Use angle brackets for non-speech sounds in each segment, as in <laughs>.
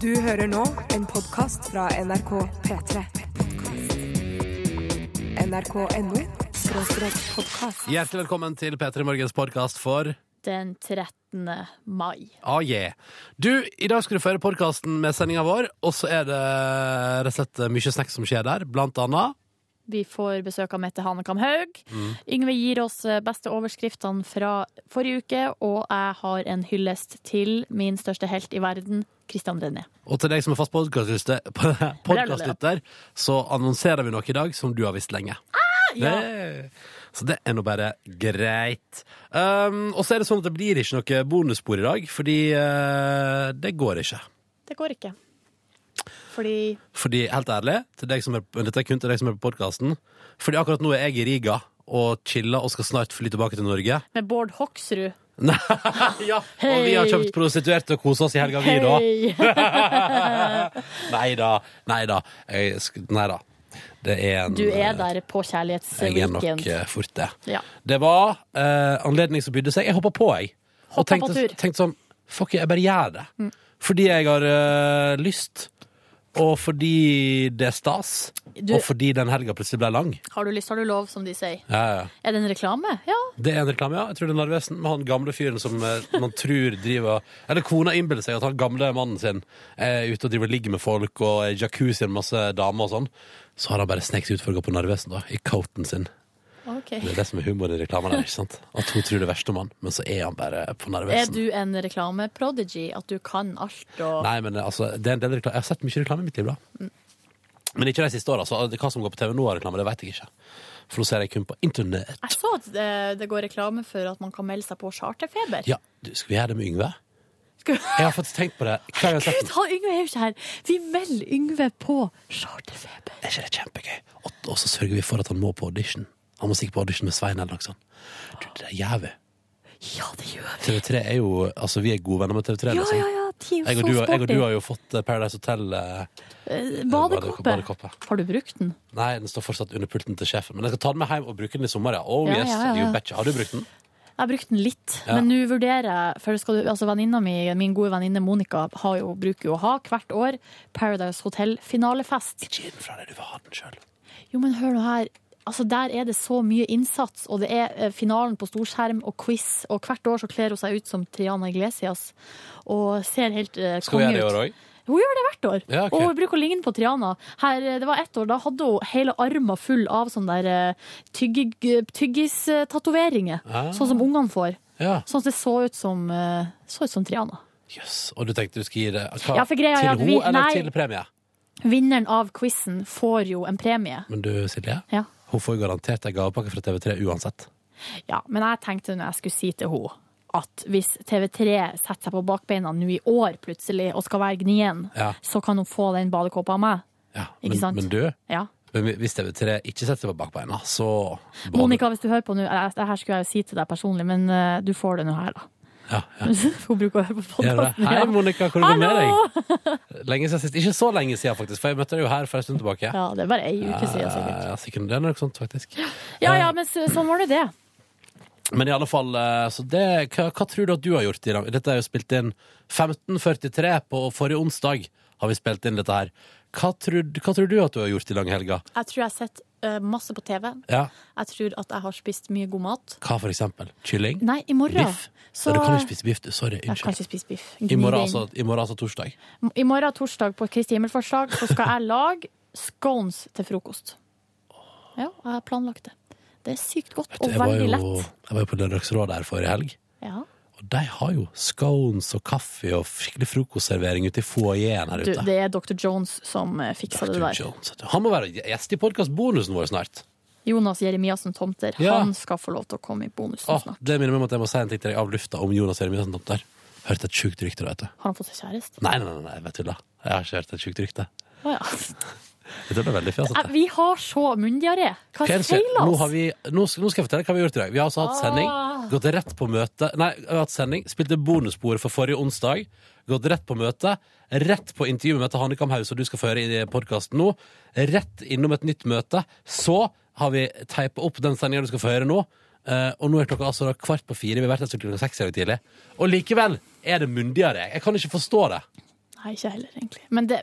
Du hører nå en podkast fra NRK P3. NRK.no podkast. Hjertelig velkommen til P3 Morgens podkast for den 13. mai. Ah, yeah. Du, i dag skal du føre podkasten med sendinga vår, og så er det rett og slett mye snacks som skjer der. Blant annet Vi får besøk av Mette Hanekam Haug. Yngve gir oss eh, beste overskriftene fra forrige uke, og jeg har en hyllest til min største helt i verden, Christian René. Og til deg som er fast podkastlytter, <laughs> så annonserer vi noe i dag som du har visst lenge. Ah, ja. Det, så det er nå bare greit. Um, og så er det sånn at det blir ikke noe bonusspor i dag, fordi uh, det går ikke. Det går ikke. Fordi Fordi, helt ærlig, til deg som er, dette er kun til deg som er på podkasten, fordi akkurat nå er jeg i Riga og chiller og skal snart fly tilbake til Norge. med Bård Hoksrud Nei, <laughs> ja. Og vi har kjøpt prostituerte og kosa oss i helga, vi, da. <laughs> Nei da. Nei da. Nei da. Det er en Du er der på kjærlighetsweekend. Jeg er nok eh, fort det. Ja. Det var uh, anledning som bydde seg. Jeg hoppa på, jeg. Og Hoppa på tenkte. Mm. tenkte sånn Fuck, jeg bare gjør det. Fordi jeg har uh, lyst. Og fordi det er stas. Du- Og fordi den helga plutselig ble lang. Har du lyst, har du lov, som de sier. Ja, ja. Er det en reklame? Ja. Det er en reklame, ja. Jeg tror det er Narvesen med han gamle fyren som eh, man tror driver Eller kona innbiller seg at han gamle mannen sin er ute og driver og ligger med folk og er i jacuzzi med masse damer og sånn. Så har han bare sneket seg ut for å gå på Narvesen, da. I coaten sin. OK. Det er det som er humoren i reklamen ikke sant? At hun tror det verste om han, men så er han bare på Er du en reklameprodigy? At du kan alt og Nei, men altså, det er en del reklame. Jeg har sett mye reklame i mitt liv, da. Men ikke de siste åra. Hva som går på TV nå av reklame, det vet jeg ikke. For nå ser jeg kun på internett. Jeg så at det, det går reklame for at man kan melde seg på charterfeber. Ja, du, skal vi gjøre det med Yngve? Vi- Jeg har faktisk tenkt på det. Hver gang jeg har sett Gud, han Yngve er jo ikke her! Vi melder Yngve på charterfeber. Er ikke det kjempegøy? Og, og så sørger vi for at han må på audition. Han må sikkert på audition med Svein eller noe sånt. Du, det er jævlig. Ja, det gjør vi. TV3 er jo Altså, vi er gode venner med TV3. Ja, liksom. ja, ja. De er Jeg, og du, så jeg og du har jo fått eh, Paradise Hotel eh, Eh, badekåpe. Badekoppe. Har du brukt den? Nei, den står fortsatt under pulten til sjefen. Men jeg skal ta den med hjem og bruke den i sommer, ja. Oh Ja, yes, ja, ja, ja. you betcha. Har du brukt den? Jeg har brukt den litt, Ja. men nå vurderer jeg For skal du, altså venninna mi, min gode venninne Monica har jo, bruker jo å ha hvert år Paradise Hotel-finalefest. Ikke gi den fra deg, du vil ha den sjøl. Jo, men hør nå her. Altså, Der er det så mye innsats, og det er eh, finalen på storskjerm og quiz. Og hvert år så kler hun seg ut som Triana Iglesias og ser helt uh, Skal vi gjøre det i år òg? Hun gjør det hvert år. Ja, okay. Og hun bruker å ligne på Triana. Her, eh, det var ett år, Da hadde hun hele armen full av sånne der, uh, tyggistatoveringer. Ah. Sånn som ungene får. Ja. Sånn at det så ut som, så ut som Triana. Jøss. Og du tenkte du skulle gi det hva, Ja, til henne eller nei. til premie? Vinneren av quizen får jo en premie. Men du, Silje, Ja. Hun får garantert ei gavepakke fra TV3 uansett. Ja, men jeg tenkte når jeg skulle si til henne at hvis TV3 setter seg på bakbeina nå i år plutselig og skal være gnien, Ja. så kan hun få den badekåpa av meg. Ja. Men, men du, Ja. men hvis TV3 ikke setter seg på bakbeina, så Monica, hvis du hører på nå, det her skulle jeg jo si til deg personlig, men eh, du får det nå her, da. Ja, ja. <laughs> Hun bruker å høre på podkasten. Hei, Monica, hvordan går det med deg? Lenge siden sist. Ikke så lenge siden, faktisk, for jeg møtte deg jo her for en stund tilbake. Ja, det er bare ei uke siden, sikkert. Ja, sikkert. Det er noe sånt, faktisk. Ja ja, men sånn var det det. Men i alle fall, eh, så det, hva, hva tror du at du har gjort i dag? Dette er jo spilt inn 15.43 på forrige onsdag, har vi spilt inn dette her. Hva tror, hva tror du at du har gjort i langhelga? Jeg tror jeg har sett eh, masse på TV. Ja, Jeg tror at jeg har spist mye god mat. hva for eksempel? Kylling? Nei, i morgen. Biff? Så du kan ikke spise biff. Sorry. Jeg kan ikke spise biff. I morgen, altså, I morgen, altså torsdag. I morgen torsdag på Kristi himmelfartsdag så skal jeg lage scones til frokost. Ja, jeg har planlagt det. Det er sykt godt du, og veldig jo, lett. jeg var jo på Lørdagsrådet her forrige helg. Ja. Og de har jo scones og kaffe og skikkelig frokostservering ute i foajeen her Du, det er Dr. Jones som eh, fiksa det der. Jones. Han må være gjest i podkastbonusen vår snart. Jonas Jeremiassen Tomter. Ja. Han skal få lov til å komme i bonusen Åh, snart. det minner meg om at jeg må si en ting til deg av lufta om Jonas Jeremiassen Tomter. Hørte et sjukt rykte, vet du. Har han fått seg kjæreste? Nei, nei, nei, jeg tulla. Jeg har ikke hørt et sjukt rykte. Å ja. <laughs> Det veldig fjasete. Vi har så munndiaré. Hva er feiler Nå, oss? har vi, nå, skal, jeg fortelle hva vi har gjort i dag. Vi har altså hatt sending, Ah. Gått rett på møte Nei, har hatt sending, spilte bonusspor for forrige onsdag, gått rett på møte, rett på intervju med Hannekam Haug, som du skal få høre i podkasten nå, rett innom et nytt møte. Så har vi teipa opp den sendinga du skal få høre nå, Uh, og nå er klokka altså kvart på fire. Vi har vært siden klokka seks i dag tidlig. Og likevel er det myndigere. Jeg kan ikke forstå det. Nei, ikke heller, egentlig. Men det,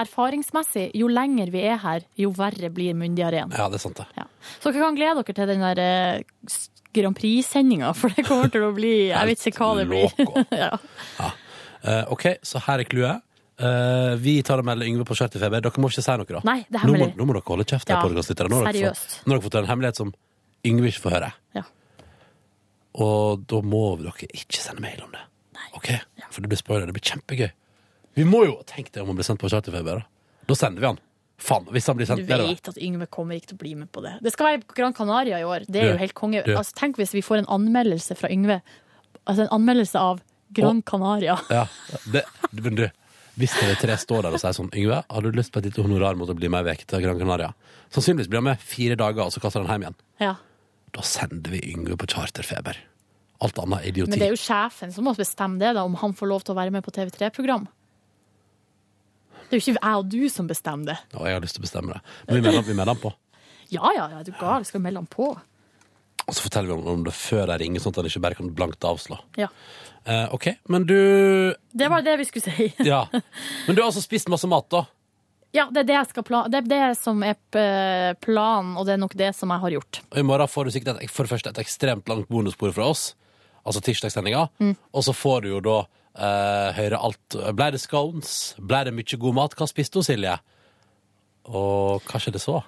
erfaringsmessig, jo lenger vi er her, jo verre blir Mundiareen. Ja, det er sant, det. Ja. Så dere kan glede dere til den der eh, Grand Prix-sendinga, for det kommer til å bli Jeg vet ikke hva det blir. <laughs> ja. ja. Eh, OK, så her er clouet. Eh, vi tar og melder Yngve på charterfeber. Dere må ikke si noe, da. Nei, det er nå, må, hemmelig. nå må dere holde kjeft. her, Ja, podcastlyttere. Nå har dere fått- Nå har dere fått en hemmelighet som Yngve ikke får høre. Ja. Og da må dere ikke sende mail om det. Ok? For det blir spoiler. Det blir kjempegøy. Vi må jo Tenk deg om han blir sendt på charterfeber. Da. da sender vi han. Faen, hvis han blir Du ned Du vet at Yngve kommer ikke til å bli med på det. Det skal være på Gran Canaria i år. Det er jo helt konge. Altså, tenk hvis vi får en anmeldelse fra Yngve. Altså en anmeldelse av Gran Canaria. <laughs> Ja, det, men du, hvis TV3 står der og sier sånn Yngve, har du lyst på et lite honorar mot å bli med vekk til Gran Canaria? Sannsynligvis blir han med fire dager, og så kaster han hjem igjen. Ja. Da sender vi Yngve på charterfeber. Alt annet er idioti. Men det er jo sjefen som må bestemme det, da, om han får lov til å være med på TV3-program. Det er jo ikke jeg og du som bestemmer det. Og jeg har lyst til å bestemme det. Men vi melder, vi melder han på. Ja ja, ja, du gal, skal melde han på. Og så forteller vi om, om det før jeg ringer, sånn at han ikke bare kan blankt avslå. Ja. Eh, OK, men du Det var det vi skulle si. <laughs> Ja. Men du har altså spist masse mat, da? Ja, det er det jeg skal plan Det er det som er planen, og det er nok det som jeg har gjort. Og i morgen får du sikkert et, for det første et ekstremt langt bonusbord fra oss, altså tirsdagssendinga, og så får du jo da eh, høre alt. Ble det scones? Ble det mye god mat? Hva spiste hun, Silje? Og hva skjedde så?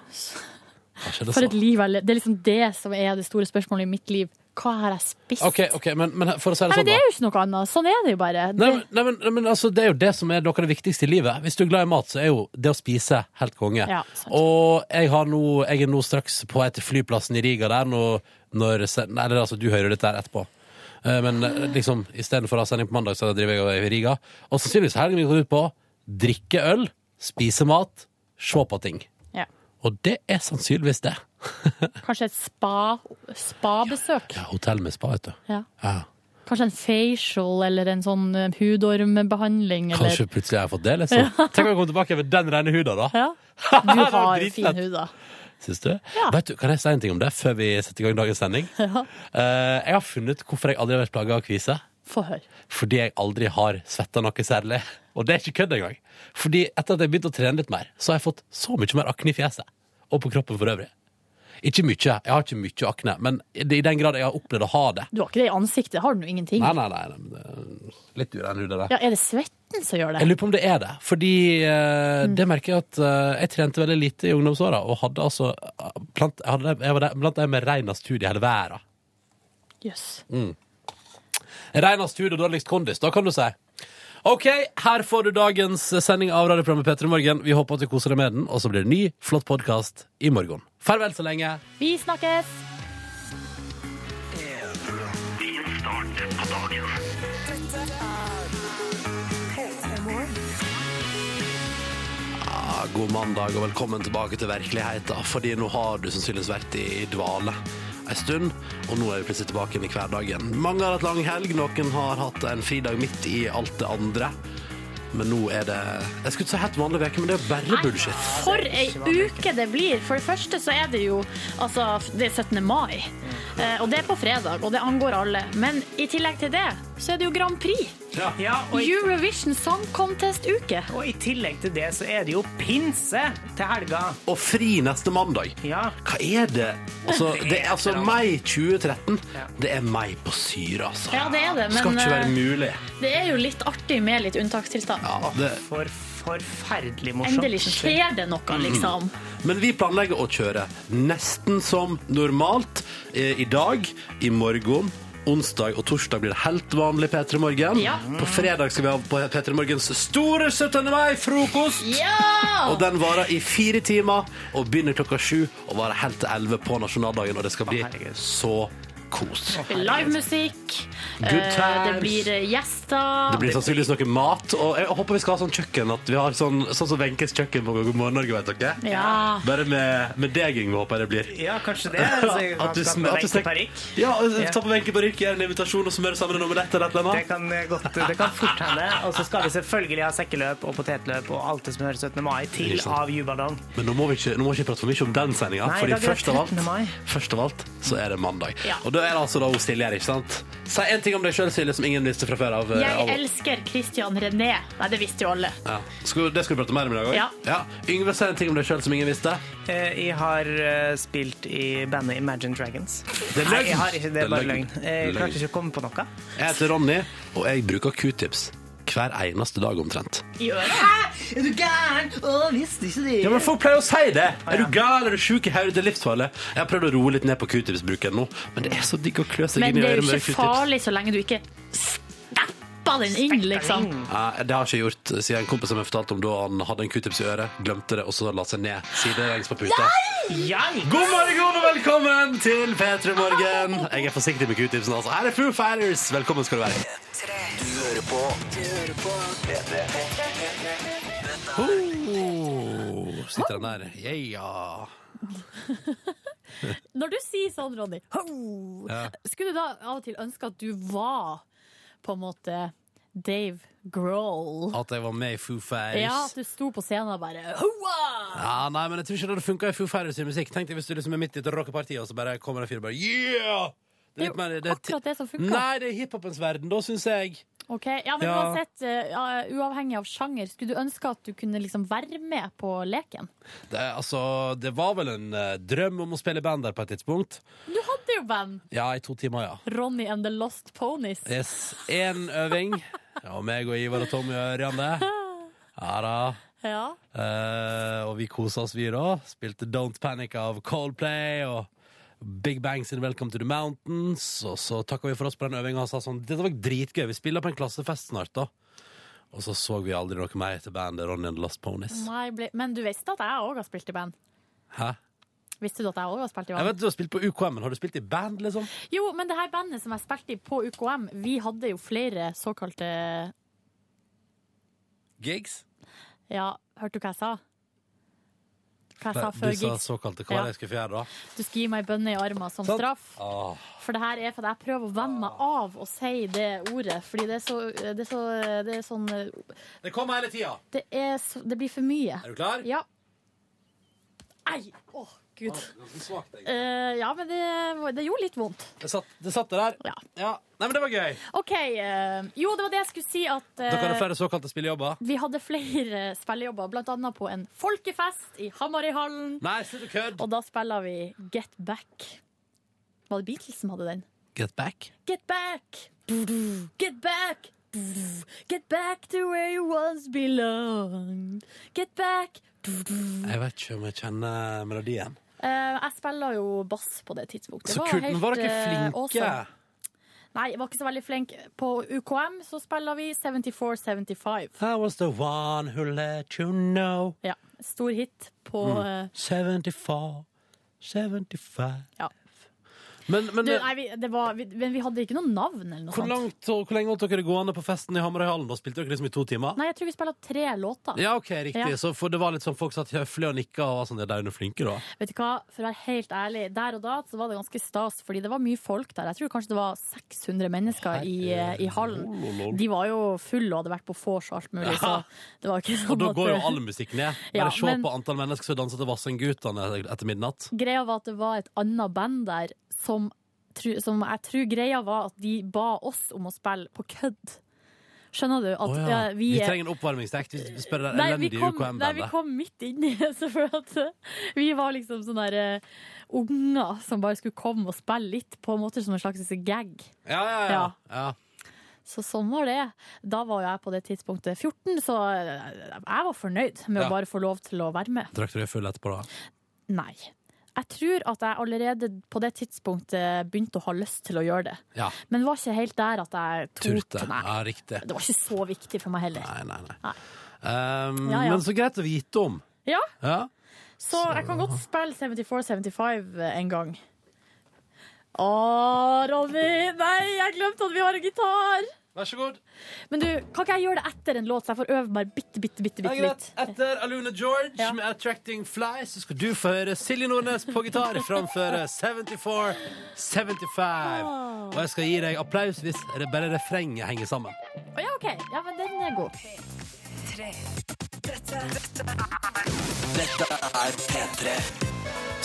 Hva skjedde For så? et liv jeg Det er liksom det som er det store spørsmålet i mitt liv. Hva har jeg spist? OK, ok, men, men for å si det Nei, sånn, men det er jo ikke noe annet. Sånn er det jo bare. Nei, men, nei, men, men altså, Det er jo det som er noe av det viktigste i livet. Hvis du er glad i mat, så er jo det å spise helt konge. Ja, og jeg, har nå, jeg er nå straks på vei til flyplassen i Riga der nå, når Nei, altså, du hører dette her etterpå. Eh, Men eh, liksom, istedenfor å ha sending på mandag, så driver jeg i Riga. Og sannsynligvis helgen min går ut på drikke øl, spise mat, se på ting. ja. Og det er sannsynligvis det. <laughs> Kanskje et spa, spabesøk. Ja, hotell med spa, vet du. Ja. Ja. Kanskje en facial eller en sånn eh, hudormbehandling. Eller... Kanskje plutselig har jeg fått det, liksom. <laughs> Tenk om jeg kommer tilbake med den rene huda, da. Ja. <laughs> Du har fin hud, da. Syns du? Ja. Vet du? Kan jeg si en ting om det før vi setter i gang dagens sending? <laughs> Ja. Uh, jeg har funnet hvorfor jeg aldri har vært plaga av kvise. Fordi jeg aldri har svetta noe særlig. Og det er ikke kødd engang. Fordi etter at jeg begynte å trene litt mer, så har jeg fått så mye mer akne i fjeset. Og på kroppen for øvrig. Ikke mye. Jeg har ikke mye akne, men i den grad jeg har opplevd å ha det Du har ikke det i ansiktet, har du noe ingenting? Nei, nei, nei. nei er litt urein hud, det der. Ja, er det svetten som gjør det? Jeg lurer på om det er det. Fordi eh, Mm. det merker jeg at eh, jeg trente veldig lite i ungdomsåra. Og hadde altså eh, blant, jeg, hadde, jeg var blant de med renest hud i hele verden. Jøss. Renest hud og dårligst kondis, da kan du si. OK, her får du dagens sending av radioprogrammet Petter i morgen. Vi håper at du koser deg med den, og så blir det ny, flott podkast i morgen. Farvel så lenge. Vi snakkes! God mandag og velkommen tilbake til virkeligheten. Fordi nå har du sannsynligvis vært i dvale en stund, og nå er vi plutselig tilbake igjen i hverdagen. Mange har hatt lang helg, noen har hatt en fridag midt i alt det andre. Men nå er det Jeg skulle ikke si helt vanlig uke, men det er bare bullshit. For ei uke det blir. For det første så er det jo altså, det er 17. mai. Eh, og det er på fredag, og det angår alle. Men i tillegg til det så er det jo Grand Prix. Ja, og, i, Eurovision Song Contest-uke. og i tillegg til det så er det jo pinse til helga. Og fri neste mandag. Ja. Hva er det? Altså, Det <laughs> er det er altså et mai 2013. Ja. Det er mai på syre, altså. Ja, det er det, Skal men ikke være eh, mulig. det er jo litt artig med litt unntakstilstand. Ja, det, For forferdelig morsomt. Endelig skjer det noe, liksom. Men vi planlegger å kjøre nesten som normalt eh, i dag, i morgen. Onsdag og torsdag blir det helt vanlig P3 Morgen. Ja. På fredag skal vi ha på P3 Morgens store 17. mai-frokost. Ja! Og den varer i fire timer og begynner klokka sju og varer helt til elleve på nasjonaldagen. Og det skal bli så kos. Livemusikk. Eh, Det blir eh, gjester. Det blir sannsynligvis noe mat. Og jeg håper vi skal ha sånn kjøkken at vi har sånn, sånn som Wenches kjøkken på God morgen Norge, vet dere. Ja. Bare med, med deging, håper jeg det blir. Ja, kanskje det. Altså, <laughs> At du, kan sm- Wenche parykk. Ja, Ja. ta på Wenche parykk, gjør en invitasjon og smør sammen en omelett eller et eller Det kan godt, det kan fort hende. Og så skal vi selvfølgelig ha sekkeløp og potetløp og alt det som hører 17. mai til av Jubaldong. Men nå må vi ikke, nå må vi ikke prate for mye om den sendinga. for det først først av alt så er det mandag. Ja. Og da er det altså da hun Silje her, ikke sant? Si en ting om deg sjøl, Silje, som ingen visste fra før av. eh, Jeg av- elsker Christian René. Nei, det visste jo alle. ja. skal, det skal du prate mer om i dag òg? Ja. Yngve, si en ting om deg sjøl som ingen visste. Eh, Jeg har eh, spilt i bandet Imagine Dragons. Det er Nei, jeg har ikke, det Det er er bare løgn. løgn. Jeg klarte ikke å komme på noe. Jeg heter Ronny, og jeg bruker q-tips hver eneste dag omtrent. Hæ? Er du gæren? Å, visste ikke det. Ja, men Folk pleier å si det! Er du gal? Er du sjuk i hodet? Det er livsfarlig. Jeg har prøvd å roe litt ned på q-tips-bruken nå, men det er så digg å klø seg Men inn i det er øret jo med ikke farlig så lenge du ikke stapper den inn, liksom. Nei, det har jeg ikke gjort siden en kompis som jeg fortalte om da han hadde en q-tips i øret, glemte det, og så la seg ned sidelengs på puta. Jeg? God morgen og velkommen til P3 Morgen. Jeg er forsiktig med q-tipsen, altså. Her er Foo Fighters. Velkommen skal du være. Du hører på. Du hører på. Oh, sitter den der. Yeah. <laughs> Når du sier sånn, Ronny, ho, Ja. skulle du da av og til ønske at du var på en måte Dave Grohl? At jeg var med i Foo Fighters. Ja, at du sto på scenen og bare hoa! Ja, nei, men jeg tror ikke det hadde funka i Foo Fighters sin musikk. Tenk deg hvis du liksom er midt i et rockeparti, og så bare kommer en fyr og bare Yeah! Det er litt mer- jo akkurat det som funker. Nei, det er hiphopens verden, da syns jeg. Ok, ja, men Ja. uansett, uh, uavhengig av sjanger, skulle du ønske at du kunne liksom være med på leken? Det, altså, det var vel en uh, drøm om å spille i band der på et tidspunkt. Du hadde jo band! Ja, i to timer, ja. Ronny and the Lost Ponies. Yes, Én øving. Ja, meg og Ivar og Tommy og Ørjan, det. Ja da. Ja. Uh, og vi kosa oss, vi da. Spilte Don't Panic av Coldplay og Big Bang sin Welcome to the Mountains. Og så takka vi for oss på den øvinga og sa sånn Dette var dritgøy. Vi spiller på en klassefest snart, da. Og så så vi aldri noe mer til bandet Ronny and the Lost Ponies. Nei, ble... Men du visste at jeg òg har spilt i band? Hæ? Visste du at jeg òg har spilt i band? Jeg vet du har spilt på UKM, men har du spilt i band, liksom? Jo, men det her bandet som jeg spilte i på UKM, vi hadde jo flere såkalte Gigs? Ja, hørte du hva jeg sa? Hva jeg sa før du sa såkalte hva jeg skulle da? Du skal gi meg bønner i armen som straff. Åh. For det her er for at jeg prøver å venne meg av å si det ordet. Fordi det er så Det er, så, det er sånn Det kommer hele tida. Det, det blir for mye. Er du klar? Ja. Ei! Å, svakt, egentlig. Eh, ja, men det, det gjorde litt vondt. Det satt, det satt der. Ja. Nei, men det var gøy. OK. Uh, jo, det var det jeg skulle si at uh, Dere hadde flere såkalte spillejobber? vi hadde flere <laughs> spillejobber, blant annet på en folkefest i Hamarøyhallen. Nei, slutt å kødde. Og da spiller vi Get Back. Var det Beatles som hadde den? Get back. Get back! Get back! Get back to where you once belonged. Get back! Jeg vet ikke om jeg kjenner melodien. Eh, jeg spiller jo bass på det tidspunktet. Så kult. Men var dere eh, flinke? awesome. Nei, jeg var ikke så veldig flink. På UKM så spiller vi 74-75. I was the one who let you know. Ja, stor hit på Mm. eh, 74, 75 Ja. Men, men du, nei, vi, det var, vi, Men vi hadde ikke noe navn eller noe hvor, sånt. langt, hvor lenge holdt dere gående på festen i Hamarøyhallen? Da spilte dere liksom i to timer? Nei, jeg tror vi spilte tre låter. Ja, ok, riktig. Ja. Så for det var litt sånn folk satt høflig og nikka og var sånn, de er jo flinke, da. Vet du hva, For å være helt ærlig, der og da så var det ganske stas, fordi det var mye folk der. Jeg tror kanskje det var 600 mennesker i, i hallen. De var jo fulle og hadde vært på vors og alt mulig, Ja. så det var ikke sånn Og da går jo all musikk ned. <laughs> Bare Ja, se men- på antall mennesker som danser til Vassendgutane etter midnatt. Greia var at det var et annet band der som, som jeg tror greia var at de ba oss om å spille på kødd. Skjønner du? At oh, ja. vi, vi, trenger en oppvarmingsdekt. Vi spør det vi UKM-bandet. nei, vi kom midt inni det. <laughs> Så for at vi var liksom sånne der, uh, unger som bare skulle komme og spille litt, på en måte som en slags gag. Ja, ja, ja. Ja. ja. Så sånn var det. Da var jeg på det tidspunktet 14, så eh, jeg var fornøyd med å bare få lov til å være med. Drakk dere full etterpå, da? Nei. Jeg tror at jeg allerede på det tidspunktet begynte å ha lyst til å gjøre det. Ja. Men var ikke helt der at jeg Turte. torde. Nei. Ja, riktig. Det var ikke så viktig for meg heller. Nei, nei, nei. Nei. Um, Ja, ja. Men så greit å vite om. Ja, Ja. Så jeg kan godt spille 74-75 en gang. Å, Ronny! Nei, jeg glemte at vi har en gitar! Vær så god. Men du, kan ikke jeg gjøre det etter en låt, så jeg får øve meg bitte, bitte, bitte, bitte litt? Etter Aluna George Ja. med 'Attracting Fly', så skal du få høre Silje Nordnes på gitar framføre 74-75. Og jeg skal gi deg applaus hvis bare refrenget henger sammen. Å ja, OK. Ja, men den er god. Dette er P3.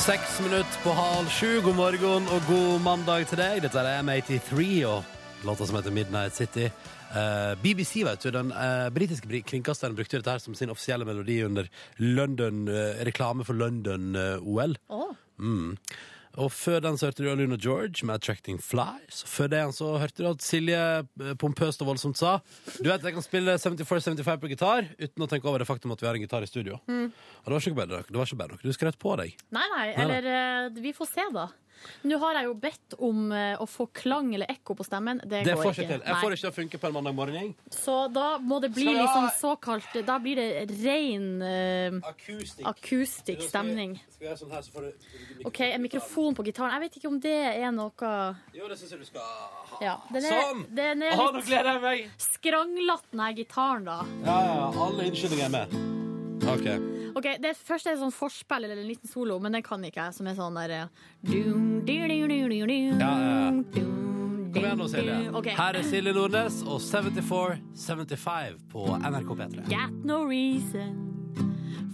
Seks minutter på halv sju. God morgen og god mandag til deg. Dette er M83 og låta som heter Midnight City. Uh, BBC, vet du, den uh, britiske bri- kringkasteren brukte dette her som sin offisielle melodi under London, uh, reklame for London-OL. Oh. Mm. Og før den så hørte du Luna George med 'Attracting Flies'. Og før den så hørte du at Silje eh, pompøst og voldsomt sa Du vet, jeg kan spille 74-75 på gitar uten å tenke over det faktum at vi har en gitar i studio. Og det var ikke bedre, det var ikke bedre. Du skrøt på deg. Nei, nei, eller eh, vi får se, da. Nå har jeg jo bedt om eh, å få klang eller ekko på stemmen. Det, Det går får ikke ikke. til. Jeg får ikke til å funke på en mandag morgen. Så da må det bli Skal vi ha- liksom såkalt Da blir det ren eh, Akustikk. akustikk stemning. Skal vi gjøre sånn her, så får du OK, en mikrofon på gitaren. Jeg vet ikke om det er noe Jo, det syns jeg du skal ha. Ja, den er, Sånn! den er Å, nå litt gleder jeg meg! skranglete, den her gitaren, da. Ja, ja, alle innskyldninger er med. OK. Ok, Det første er sånn forspill eller en liten solo, men den kan ikke jeg. Som er sånn der ja, ja. Kom igjen nå, Silje. Okay. Her er Silje Nordnes og 74-75 på NRK P3. Got no reason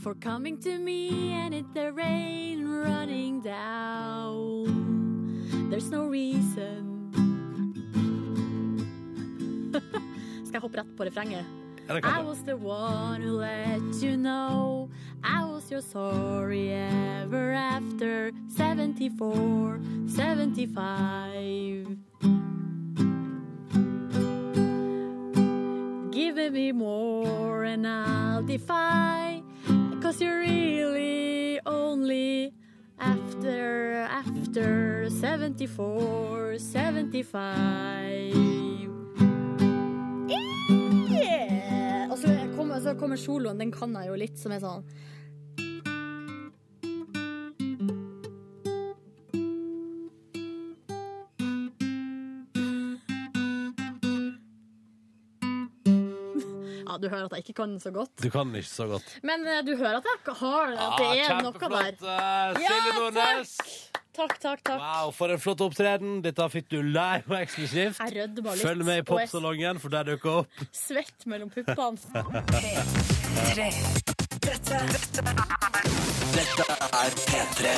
for coming to me and it the rain running down. There's no reason. <laughs> Skal jeg hoppe rett på refrenget? I was the one. who let you know. I was your sorry ever after. 74, 75. Give me more and I'll defy. Cause you're really only after, after. 74, 75 kommer, så kommer soloen, den kan jeg jo litt, som er sånn Ja, du hører at jeg ikke kan den så godt. Du kan den ikke så godt. Men eh, du hører at jeg har at det er noe der. kjempeflott. eh, Silje Nordnes. Takk, takk, takk. takk. Wow, for en flott opptreden. Dette fikk du live og eksklusivt. Jeg rødde bare litt. Følg med i popsalongen, for der dukker opp. Svett mellom puppene. <laughs> Dette er P3.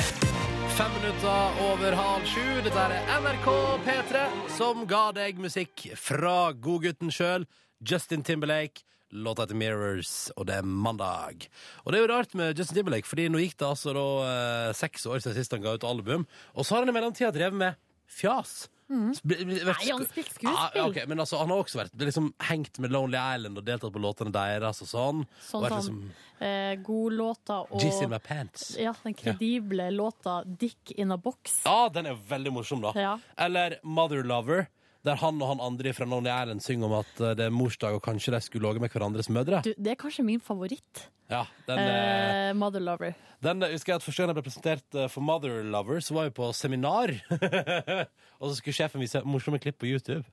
Fem minutter over halv sju. Dette er NRK P3, som ga deg musikk fra godgutten sjøl, Justin Timberlake. Låta heter Mirrors, og det er mandag. Og det er jo rart med Justin Timberlake, fordi nå gikk det altså da eh, seks år siden sist han ga ut album, og så har han i mellomtida drevet med fjas. Nei, Nei, han spilte skuespill. Ah, okay, men altså, han har også vært liksom, hengt med Lonely Island og deltatt på låtene deres og sånn. Sånn som liksom eh, godlåter og Jizz in my pants. ja, den kredible låta 'Dick in a Box'. Ja, den er veldig morsom, da. Ja. Eller Mother Lover, der han og han andre fra Lonely Island synger om at eh, det er morsdag, og kanskje de skulle ligget med hverandres mødre. Du, det er kanskje min favoritt. Ja, den, eh, Eh, Mother Lover. den husker jeg at Første gang jeg ble presentert for Mother Lover, så var vi på seminar. <laughs> og så skulle sjefen vise morsomme klipp på YouTube.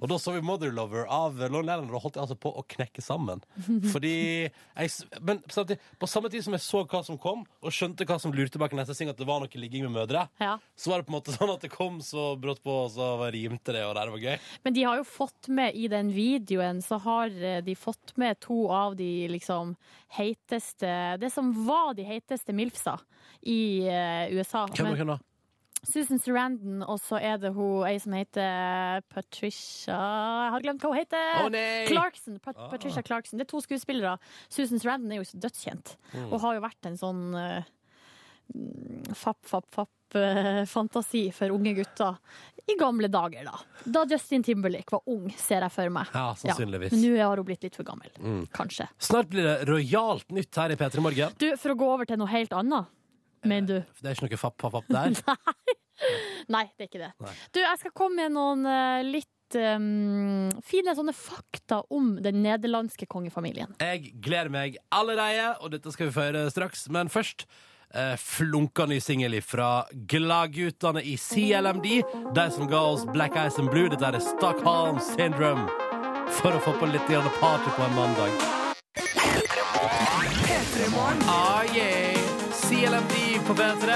Og da så vi Mother Lover av Lonely Island, og da holdt jeg altså på å knekke sammen. <laughs> Fordi jeg, Men samtidig, på samme tid som jeg så hva som kom, og skjønte hva som lurte bak neste sving, at det var noe ligging med mødre, Ja. så var det på en måte <laughs> sånn at det kom så brått på, og så rimte det, og det var gøy. Men de har jo fått med i den videoen, så har eh, de fått med to av de liksom heiteste Det som var de heiteste milfsa i eh, USA. Hvem var hvem da? Susan Sarandon, og så er det hun ei som heter Patricia Jeg har glemt hva hun heter. Nei! Clarkson. Pat Ah. Patricia Clarkson. Det er to skuespillere. Susan Sarandon er jo så dødskjent, Mm. og har jo vært en sånn uh, fapp, fapp, fapp-fantasi for unge gutter i gamle dager, da. Da Justin Timberlake var ung, ser jeg for meg. Ja, sannsynligvis. Men nå har hun blitt litt for gammel. Mm. Kanskje. Snart blir det rojalt nytt her i P3 Morgen. Du, for å gå over til noe helt annet, mener du? Det er ikke noe fapp-fapp-fapp der. <laughs> Nei, det er ikke det. Nei. Du, jeg skal komme med noen eh, litt um, fine sånne fakta om den nederlandske kongefamilien. Jeg gleder meg allerede, og dette skal vi få høre straks. Men først eh, flunka ny singel fra gladgutene i CLMD. De som ga oss Black Eyes and Blue. Dette er Stockholm Syndrome. For å få på litt party på en mandag. Ah, yeah. CLMD på P3.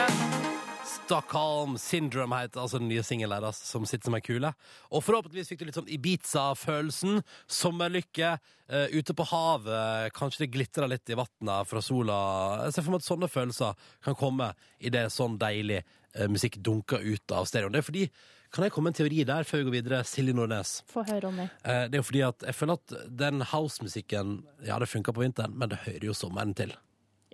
Stockholm Syndrome heter altså den nye singelen deres, som sitter som ei kule. Og forhåpentligvis fikk du litt sånn Ibiza-følelsen. Sommerlykke uh, ute på havet. Kanskje det glitrer litt i vannet fra sola. Jeg ser for meg at sånne følelser kan komme idet sånn deilig uh, musikk dunker ut av stereoen. Det er fordi Kan jeg komme med en teori der før vi går videre? Silje Nordnes. Få høre, Ronny. Eh, det er jo fordi at jeg føler at den house-musikken Ja, det funker på vinteren, men det hører jo sommeren til.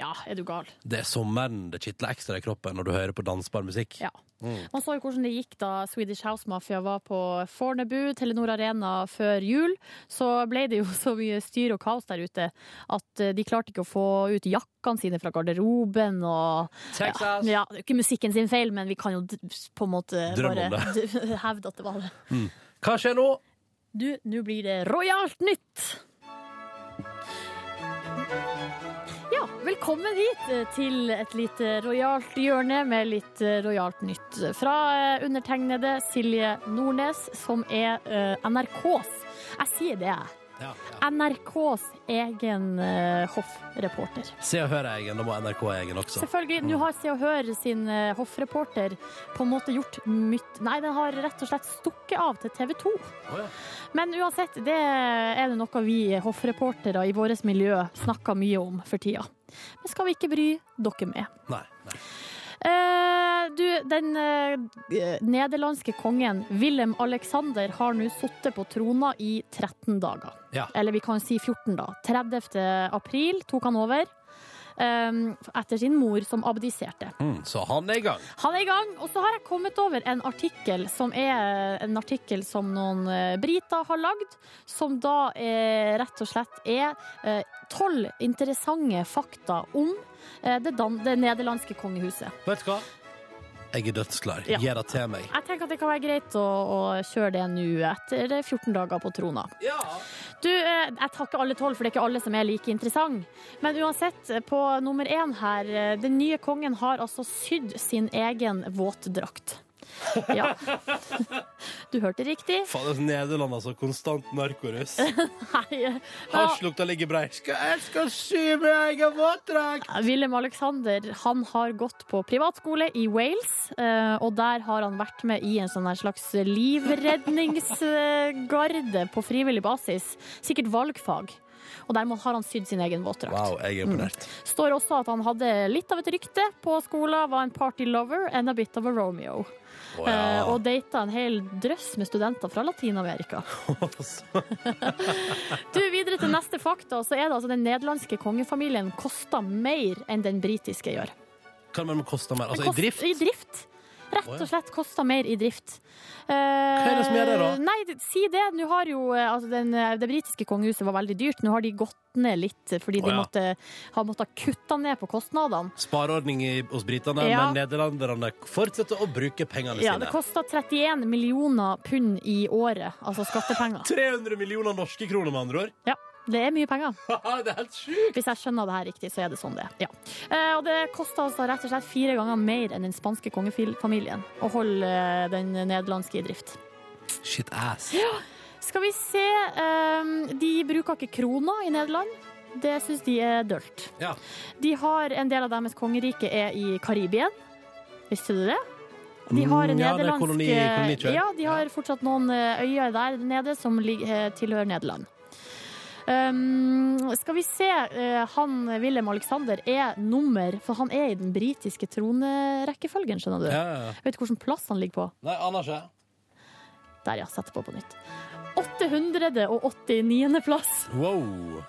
Ja, er du gal? Det er sommeren det kitler ekstra i kroppen når du hører på dansbar musikk. Ja. Man så jo hvordan det gikk da Swedish House Mafia var på Fornebu, Telenor Arena, før jul. Så ble det jo <laughs> så mye styr og kaos der ute at eh, de klarte ikke å få ut jakkene sine fra garderoben og Texas! Ja, det er ikke musikken sin feil, men vi kan jo på en måte Drømme bare <laughs> hevde at det var det. Hva skjer nå? Du, nå blir det rojalt nytt! Velkommen hit eh, til et lite rojalt hjørne med litt eh, rojalt nytt. Fra eh, undertegnede Silje Nordnes, som er eh, NRKs Jeg sier det, jeg. Ja, ja. NRKs egen uh, hoffreporter. Se og hør egen, da må NRK egen også. Selvfølgelig. Nå har Se og Hør sin uh, hoffreporter på en måte gjort mytt... Nei, den har rett og slett stukket av til TV 2. Oh, ja. Men uansett, det er det noe vi hoffreportere i vårt miljø snakker mye om for tida. Men skal vi ikke bry dere med. Nei, nei. Eh, du, den eh, nederlandske kongen Willem Alexander har nå sittet på trona i 13 dager. Ja. Eller vi kan si 14, da. 30. april tok han over. Eh, etter sin mor, som abdiserte. Mm, så han er i gang. Han er i gang, og så har jeg kommet over en artikkel som er en artikkel som noen eh, briter har lagd, som da er, rett og slett er eh, tolv interessante fakta om eh, det, det nederlandske kongehuset. Vet du hva? Jeg er dødsklar. Ja. Gi det til meg. Jeg tenker at det kan være greit å, å kjøre det nå etter 14 dager på trona. Ja. Du, eh, jeg tar ikke alle tolv, for det er ikke alle som er like interessant. Men uansett, på nummer én her, eh, den nye kongen har altså sydd sin egen våtdrakt. Ja. <laughs> Du hørte riktig. Faen, er Nederland, altså. Konstant narkorus. <laughs> Nei, ja. Hasjlukta ligger brei. Skal, jeg skal sy min egen våtdrakt! Willem Alexander han har gått på privatskole i Wales, eh, og der har han vært med i en sånn slags livredningsgarde på frivillig basis. Sikkert valgfag. Og der har han sydd sin egen våtdrakt. Wow, jeg er imponert. Står også at han hadde litt av et rykte på skolen, var en party lover and a bit of a Romeo. Eh, ja. og data en hel drøss med studenter fra Latin-Amerika. <laughs> du, Videre til neste fakta, så er det altså den nederlandske kongefamilien koster mer enn den britiske gjør. Hva mener du koster mer? Altså Kost- i drift? I drift. Rett og slett kosta mer i drift. Hva er det som gjør det, da? Nei, si det. Nå har jo eh, altså den, eh, Det britiske kongehuset var veldig dyrt. Nå har de gått ned litt fordi de ja. måtte, har måttet kutte ned på kostnadene. Spareordning hos britene, Ja. men nederlenderne fortsetter å bruke pengene Ja, sine. det kosta 31 millioner pund i året, altså skattepenger. <laughs> 300 millioner norske kroner, med andre ord. Ja, det er mye penger. <laughs> det er helt sjukt! Hvis jeg skjønner det her riktig, så er det sånn det er. Ja. Eh, og det koster altså rett og slett fire ganger mer enn den spanske kongefamilien å holde eh, den nederlandske i drift. Shit ass. Skal vi se eh, De bruker ikke kroner i Nederland. Det syns de er dølt. Ja. De har En del av deres kongerike er i Karibien. Visste du det? De har Mm, ja, det er koloni- Ja, de har fortsatt noen eh, øyer der nede som eh, tilhører Nederland. Um, skal vi se. eh, han Wilhelm Alexander er nummer For han er i den britiske tronerekkefølgen, skjønner du. Ja, ja, ja. Vet du hvilken plass han ligger på? Nei, aner ikke. Der, ja. Setter på på nytt. 889. plass. Wow.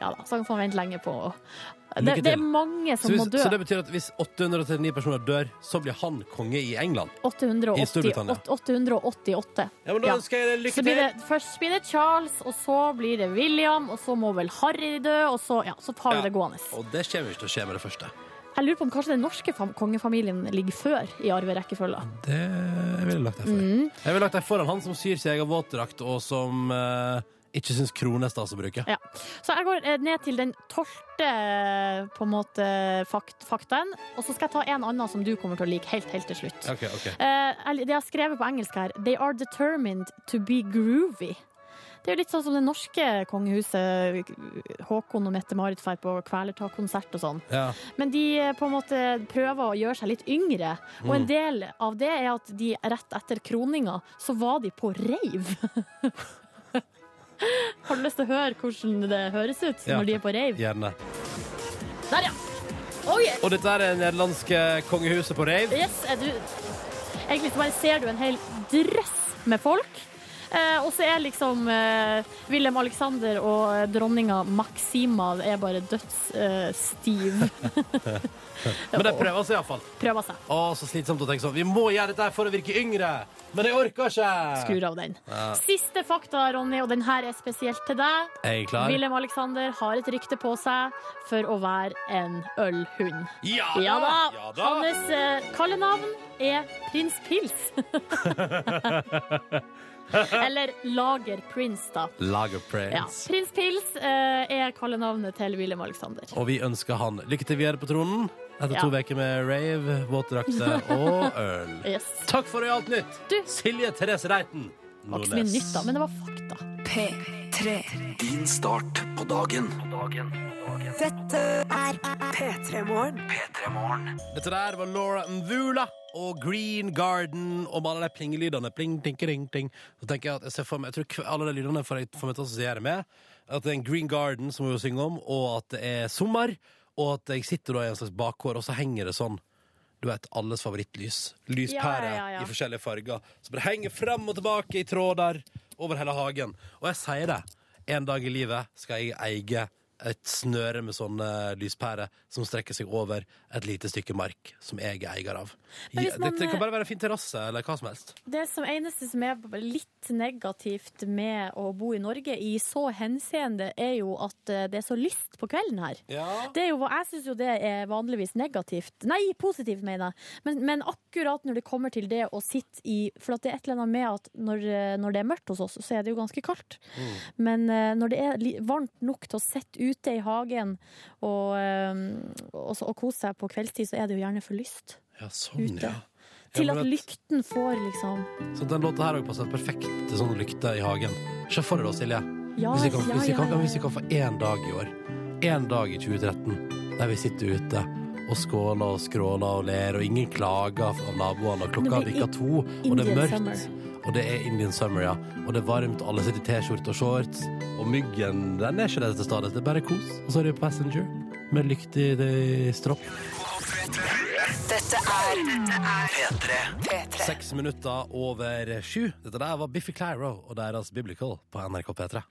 Ja da, så han får vente lenge på det, det er mange som som må dø. så det betyr at hvis 839 personer dør, så blir han konge i England? I Storbritannia. 888. Ja, men da Ja. ønsker jeg deg Så lykke blir til! det, først blir det Charles, og så blir det William, og så må vel Harry dø, og så, ja, så tar vi Ja. det gående. Og det kommer ikke til å skje med det første. Jeg lurer på om kanskje den norske kongefamilien ligger før i arverekkefølga. Det ville lagt deg for. Mm. Jeg ville lagt deg foran han som syr sin egen våtdrakt, og som eh, ikke syns krone er stas å bruke. Ja. Så jeg går eh, ned til den tolvte eh, på en måte fakt, faktaen, og så skal jeg ta en annen som du kommer til å like helt, helt til slutt. Ok, ok. Eh, det jeg har skrevet på engelsk her, they are determined to be groovy. Det er jo litt sånn som det norske kongehuset. Håkon og Mette-Marit drar på kvelertak-konsert og sånn. Ja. Men de på en måte prøver å gjøre seg litt yngre. Og Mm. en del av det er at de rett etter kroninga, så var de på reiv. <laughs> Har du lyst til å høre hvordan det høres ut Ja. når de er på rave? Gjerne. Der, ja! Oh, yeah. Og dette er det nederlandske kongehuset på rave. Yes, er du Egentlig så bare ser du en hel drøss med folk. Eh, og så er liksom eh, Wilhelm Alexander og eh, dronninga Maxima er bare dødsstiv. <laughs> Men de prøver seg iallfall. Prøver seg. Å, så slitsomt å tenke sånn. Vi må gjøre dette for å virke yngre, men jeg orker ikke. Skur av den. Ja. Siste fakta, Ronny, og den her er spesielt til deg. Er jeg klar? Wilhelm Alexander har et rykte på seg for å være en ølhund. Ja Ja da! Ja da. Hans eh, kallenavn er Prins Pils. <laughs> <laughs> Eller Lager Prince, da. Lager Ja. Prins Pils eh, er kallenavnet til William Alexander. Og vi ønsker han lykke til videre på tronen etter Ja. to uker med rave, våtdrakter og <laughs> øl. Yes. Takk for alt nytt, Du, Silje Therese Reiten. det var ikke så mye nytt, da, men det var fakta. P3. Din start på dagen. Dette er P3 Morgen. P3 Morgen. Dette der var Laura Mvula og Green Garden og med alle de plingelydene. Pling, ting, ting, ting. Så tenker jeg at jeg ser for meg Jeg tror alle de lydene får jeg får meg til å assosiere med at det er en Green Garden som hun synger om, og at det er sommer, og at jeg sitter da i en slags bakgård, og så henger det sånn du vet, alles favorittlys. Lyspære Ja, ja, ja, i forskjellige farger. Som bare henger frem og tilbake i tråder over hele hagen. Og jeg sier det. En dag i livet skal jeg eie et snøre med sånne lyspærer som strekker seg over et lite stykke mark som jeg er eier av. Man, det, det, kan bare være en fin terrasse eller hva som helst. Det som eneste som er litt negativt med å bo i Norge i så henseende, er jo at eh, det er så lyst på kvelden her. Ja. Det er jo, jeg syns jo det er vanligvis negativt. Nei, positivt, mener jeg. Men, men akkurat når det kommer til det å sitte i For at det er et eller annet med at når, eh, når det er mørkt hos oss, så er det jo ganske kaldt. Mm. Men eh, når det er varmt nok til å sitte ute i hagen og, eh, og, og kose seg på kveldstid, så er det jo gjerne for lyst. Ja, sånn, Ute. ja. Til at lykten får liksom Så den låta her har passer perfekt til sånne lykter i hagen. Se for deg da, Silje. Ja, Hvis vi kan, ja, hvis vi ja, kan, ja, hvis vi kan få én dag i år, én dag i 2013, der vi sitter ute og skåler og skråler og ler, og ingen klager av naboene, og klokka bikker to, og det er mørkt. summer. Og det er Indian summer, ja. Og det er varmt, alle sitter i T-skjorte og shorts. Og myggen den er ikke der til stede. Det er bare kos. Og så er det Passenger med lykt i stropp. Dette er P3. P3. Seks minutter over sju. Dette der var Biffy Clyro og deres Biblical på NRK P3.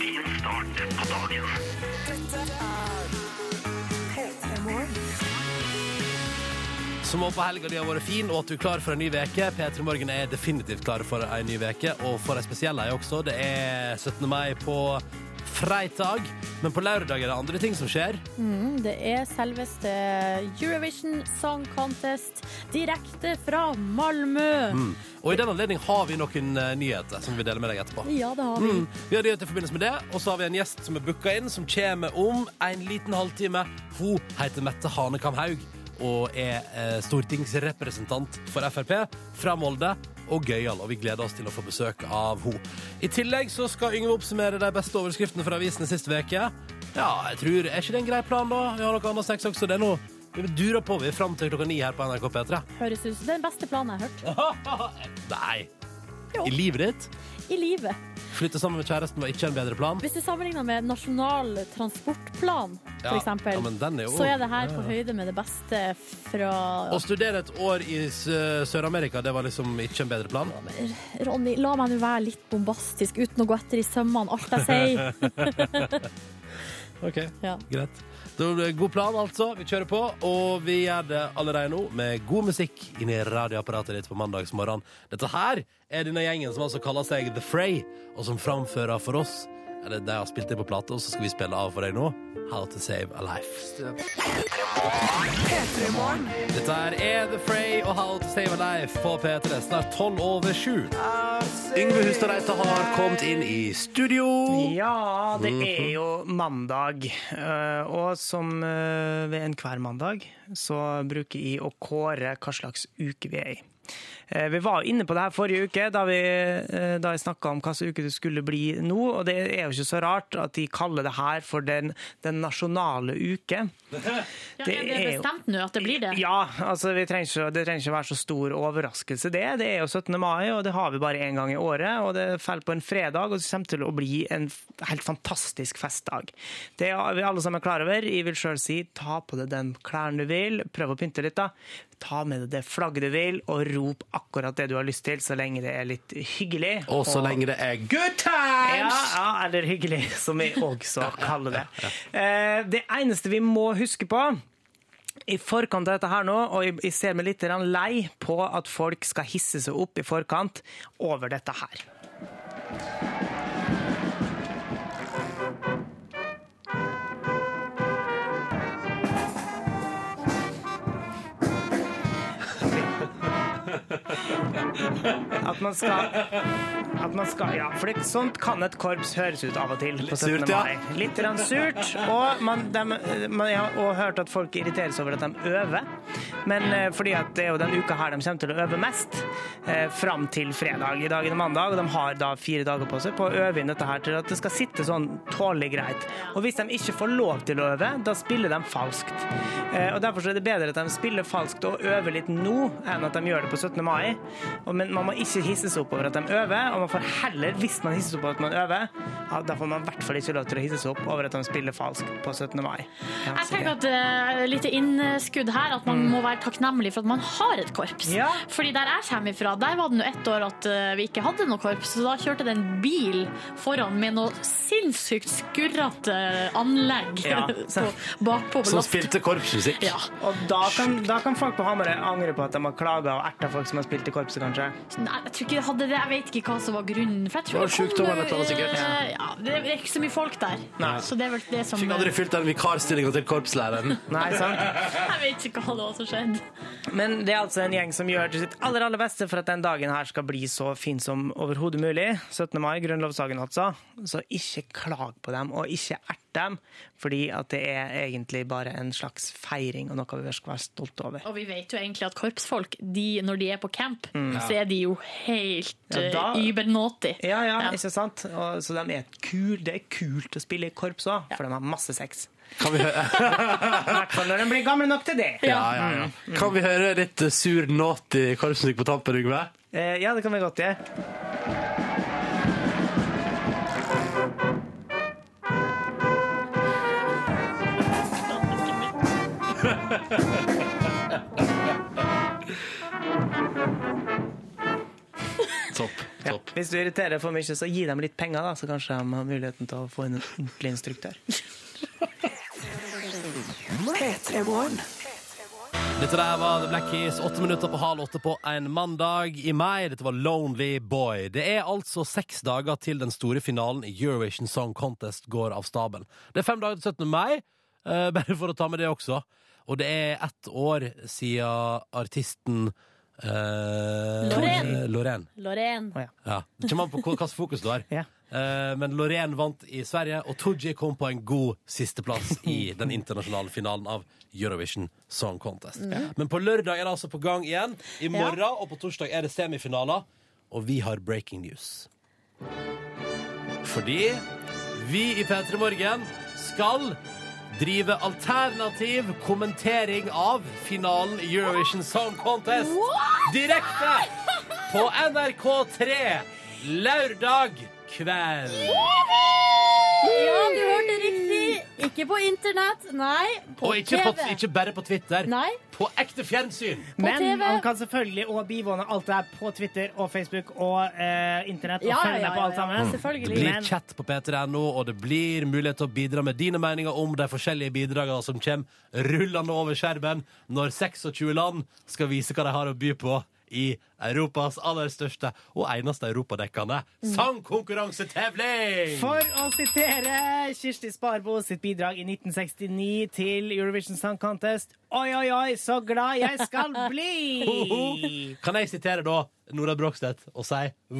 Din start på dagen. Som håper helga di har vært fin, og at du er klar for en ny veke. P3 Morgen er definitivt klar for en ny veke, og for ei spesiell ei også. Det er 17. mai på freitag, men på lørdag er det andre ting som skjer. Mm, det er selveste Eurovision Song Contest direkte fra Malmö. Mm. Og i den anledning har vi noen eh, nyheter som vi deler med deg etterpå. Ja, det har vi. Mm. Vi har nyheter i forbindelse med det, og så har vi en gjest som er booka inn, som kommer om en liten halvtime. Hun heter Mette Hanekam Haug og er eh, stortingsrepresentant for Frp fra Molde. Og gøyal, og vi gleder oss til å få besøk av henne. I tillegg så skal Yngve oppsummere de beste overskriftene fra avisene sist uke. Ja, jeg tror, Er ikke det en grei plan, da? Vi har noe annet sex også. Det er noe vi durer på vi fram til klokka ni her på NRK P3. Høres ut som den beste planen jeg har hørt. <laughs> Nei! Jo. I livet ditt? I livet. Flytte sammen med kjæresten var ikke en bedre plan? Hvis du sammenligner med Nasjonal transportplan, Ja, eksempel, ja, så er det her på høyde med det beste fra Å studere et år i Sør-Amerika, det var liksom ikke en bedre plan? Ronny, la meg nå være litt bombastisk uten å gå etter i sømmene alt jeg sier. <laughs> Ok, Ja. greit. Da er det God plan, altså. Vi kjører på, og vi gjør det allerede nå med god musikk inn i radioapparatet ditt på mandagsmorgen. Dette her er denne gjengen som altså kaller seg The Fray, og som framfører for oss eller De har spilt det på plate, og så skal vi spille av for deg nå. How to Save a Life. Dette her er The Fray og How to Save a Life på P3. Snart tolv over sju. Yngve Hustad Reite har kommet inn i studio. Ja, det er jo mandag, eh, og som eh, ved enhver mandag så bruker jeg å kåre hva slags uke vi er i. Eh, Vi var inne på det her forrige uke, da, vi, eh, da jeg snakka om hvilken uke det skulle bli nå. Og det er jo ikke så rart at de kaller det her for den, den nasjonale uke. Ja, Det er det er bestemt nå at det blir det? Ja, altså vi trenger ikke, det trenger ikke være så stor overraskelse det. Det er jo 17. mai, og det har vi bare én gang i året. Og det faller på en fredag, og det kommer til å bli en helt fantastisk festdag. Det er vi alle sammen klar over. Jeg vil sjøl si ta på deg den klærne du vil, prøv å pynte litt, da. Ta med deg det flagget du vil, og rop akkurat det du har lyst til, så lenge det er litt hyggelig. Og så lenge det er good times! Ja, ja, eller hyggelig, som vi også kaller det. Eh, Det eneste vi må huske på i forkant av dette her nå, og jeg ser meg litt lei på at folk skal hisse seg opp i forkant over dette her. At man skal At man skal Ja, for det, sånt kan et korps høres ut av og til på 17. surt, ja. mai. Litt grann surt. Og man, dem- man, jeg har også hørt at folk irriteres over at de øver. Men eh, fordi at det er jo den uka her de kommer til å øve mest, eh, fram til fredag. I dag er det mandag, og de har da fire dager på seg på å øve inn dette her til at det skal sitte sånn tålelig greit. Og hvis de ikke får lov til å øve, da spiller de falskt. Eh, og Derfor så er det bedre at de spiller falskt og øver litt nå, enn at de gjør det på 17. mai. Og, men man må ikke hisse seg opp over at de øver, og man får heller, hvis man hisser seg opp over at man øver, ja, da får man i hvert fall ikke lov til å hisse seg opp over at de spiller falskt på 17. mai. Ja, Jeg tenker det- at uh, Litt innskudd her, at man må være takknemlig for at man har et korps. Ja. Fordi der jeg kommer ifra, der var det nå ett år at uh, vi ikke hadde noe korps, så da kjørte det en bil foran med noe sinnssykt skurrete anlegg Ja. <laughs> på, bakpå. Som spilte korpsmusikk. Ja. Og da kan, da kan folk på Hamarøy angre på at de har klaga og erta folk som har spilt i korpset, kanskje. Nei, jeg tror ikke det hadde det. Jeg vet ikke hva som var grunnen. For jeg tror Det var sykdom eller et sikkert. Ja. Ja, det er ikke så mye folk der. Nei. Så det er vel det som Fikk aldri fylt den vikarstillinga til korpslæreren. <laughs> Nei, sant? Jeg vet ikke hva det var som skjedde. Men det er altså en gjeng som gjør sitt aller aller beste for at den dagen her skal bli så fin som overhodet mulig. 17. mai, grunnlovsdagen altså. Så ikke klag på dem, og ikke ert dem, fordi at det er egentlig bare en slags feiring og noe vi skal være stolte over. Og vi vet jo egentlig at korpsfolk, de, når de er på camp, så er de jo helt Mm. Ja, uh, übernaughty. Ja, ja, Ja. ikke sant? Og, så de er kul, det er kult å spille i korps òg, for de har masse sex. Kan vi, høre <laughs> I hvert fall når de blir gamle nok til det. ja, ja, ja. kan vi høre litt eh, sur, naughty korpsmusikk på tampen, Yngve? Eh, ja, det kan vi godt gjøre. <laughs> Topp. Ja. topp. Hvis du irriterer for mye, så gi dem litt penger, da, så kanskje de har muligheten til å få inn en ordentlig instruktør. P3 Morgen. Dette der var The Black Keys, åtte minutter på halv åtte på en mandag i mai. Dette var Lonely Boy. Det er altså seks dager til den store finalen i Eurovision Song Contest går av stabelen. Det er fem dager til 17. mai, eh, bare for å ta med det også. Og det er ett år siden artisten eh, Loreen. Loreen. Lorraine. Ja. Det kommer an på hva- fokus du har. <laughs> Ja. Eh, men Loreen vant i Sverige, og Tooji kom på en god sisteplass i den internasjonale finalen av Eurovision Song Contest. Men på lørdag er det altså på gang igjen. I morgen og på torsdag er det semifinaler, og vi har breaking news. Fordi vi i P3 Morgen skal drive alternativ kommentering av finalen i Eurovision Song Contest direkte på NRK3 lørdag kveld. Ja, du hørte! Ikke på internett, nei. På Og ikke, TV. på, ikke bare på Twitter. Nei. På ekte fjernsyn. Men TV. han kan selvfølgelig og bivåne alt det her på Twitter og Facebook og eh, internett. Og Ja, følge ja, med på ja, alt ja. sammen. Det blir chat på p3.no, og det blir mulighet til å bidra med dine meninger om de forskjellige bidragene som kommer rullende over skjermen når 26 land skal vise hva de har å by på i Europas aller største og eneste europadekkende sangkonkurransetevling! For å sitere Kirsti Sparbo sitt bidrag i 1969 til Eurovision Song Contest Oi, oi, oi, så glad jeg skal <laughs> bli! Kan jeg sitere da Nora Brogstedt og si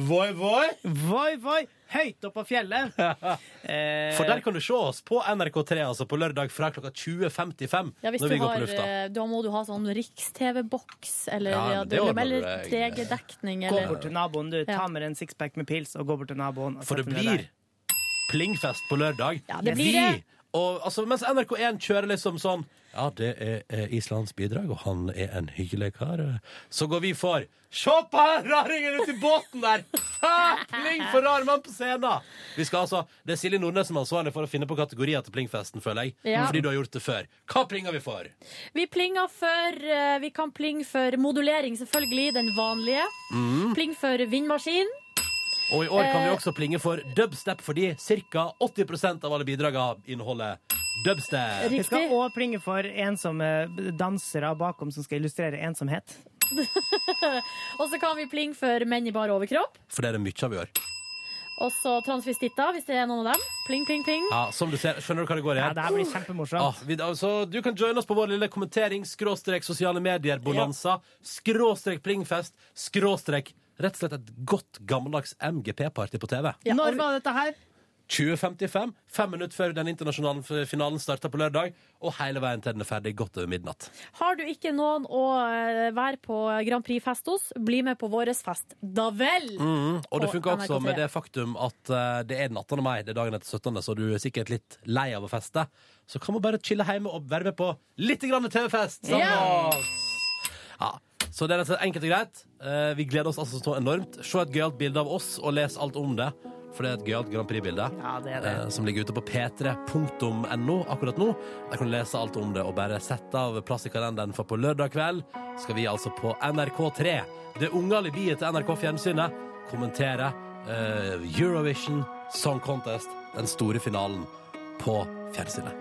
voi, voi? Voi, voi, høyt oppe på fjellet. Eh, <laughs> For der kan du se oss på NRK3 altså på lørdag fra klokka 20.55. Ja, hvis når du vi går har, på lufta. eh, da må du ha sånn riks-TV-boks, eller, Ja, ja, men det ordner eller deg. Legedekning, Gå bort til naboen, du. Ta med en sixpack med pils og gå bort til naboen. og For det blir plingfest på lørdag. Ja, det blir det. Og, altså, mens NRK1 kjører liksom sånn Ja, det er Islands bidrag, og han er en hyggelig kar. Så går vi for Se på raringen uti båten der! Ha! Pling for rar mann på scenen! Vi skal altså, Det er Silje Nordnes som er ansvarlig for å finne på kategorier til plingfesten, føler jeg. Ja. Fordi du har gjort det før. Hva plinger vi for? Vi plinger for eh, Vi kan plinge for modulering, selvfølgelig. Den vanlige. Mm. Pling for vindmaskin. Og i år kan vi Eh. også plinge for dubstep, fordi ca. 80% av alle bidragene inneholder dubstep. Vi skal Riktig. òg plinge for ensomme dansere bakom som skal illustrere ensomhet. <laughs> Og så kan vi plinge for menn i bar overkropp. For det er det mye av i år. Og så transvestitter, hvis det er noen av dem. Pling, pling, pling. Ja, som du ser, Skjønner du hva det går i Ja, det her blir kjempemorsomt. Ah, vi, altså, du kan joine oss på vår lille kommentering, skråstrek sosiale medier-bonanza, skråstrek plingfest, skråstrek rett og slett et godt gammeldags MGP-party på TV. Ja, Når var dette her? 2055, fem minutter før den internasjonale finalen starter på lørdag, og hele veien til den er ferdig godt over midnatt. Har du ikke noen å eh, være på Grand Prix-fest hos, bli med på vår fest. Da vel! Mm, og det funker også med det faktum at eh, det er den 18. mai, det er dagen etter 17., så du er sikkert litt lei av å feste. Så kan man bare chille hjemme og være med på litt grann TV-fest sammen med oss! Ja. Så det er rett og slett enkelt og greit. Eh, vi gleder oss altså så enormt. Se et gøyalt bilde av oss, og les alt om det. For det er et gøyalt Grand Prix-bilde. Ja, det er det. eh, Som ligger ute på p3.no akkurat nå. Der kan du lese alt om det og bare sette av plass i kalenderen, for på lørdag kveld skal vi altså på NRK3, det unge alibiet til NRK Fjernsynet, kommentere eh, Eurovision Song Contest, den store finalen på fjernsynet.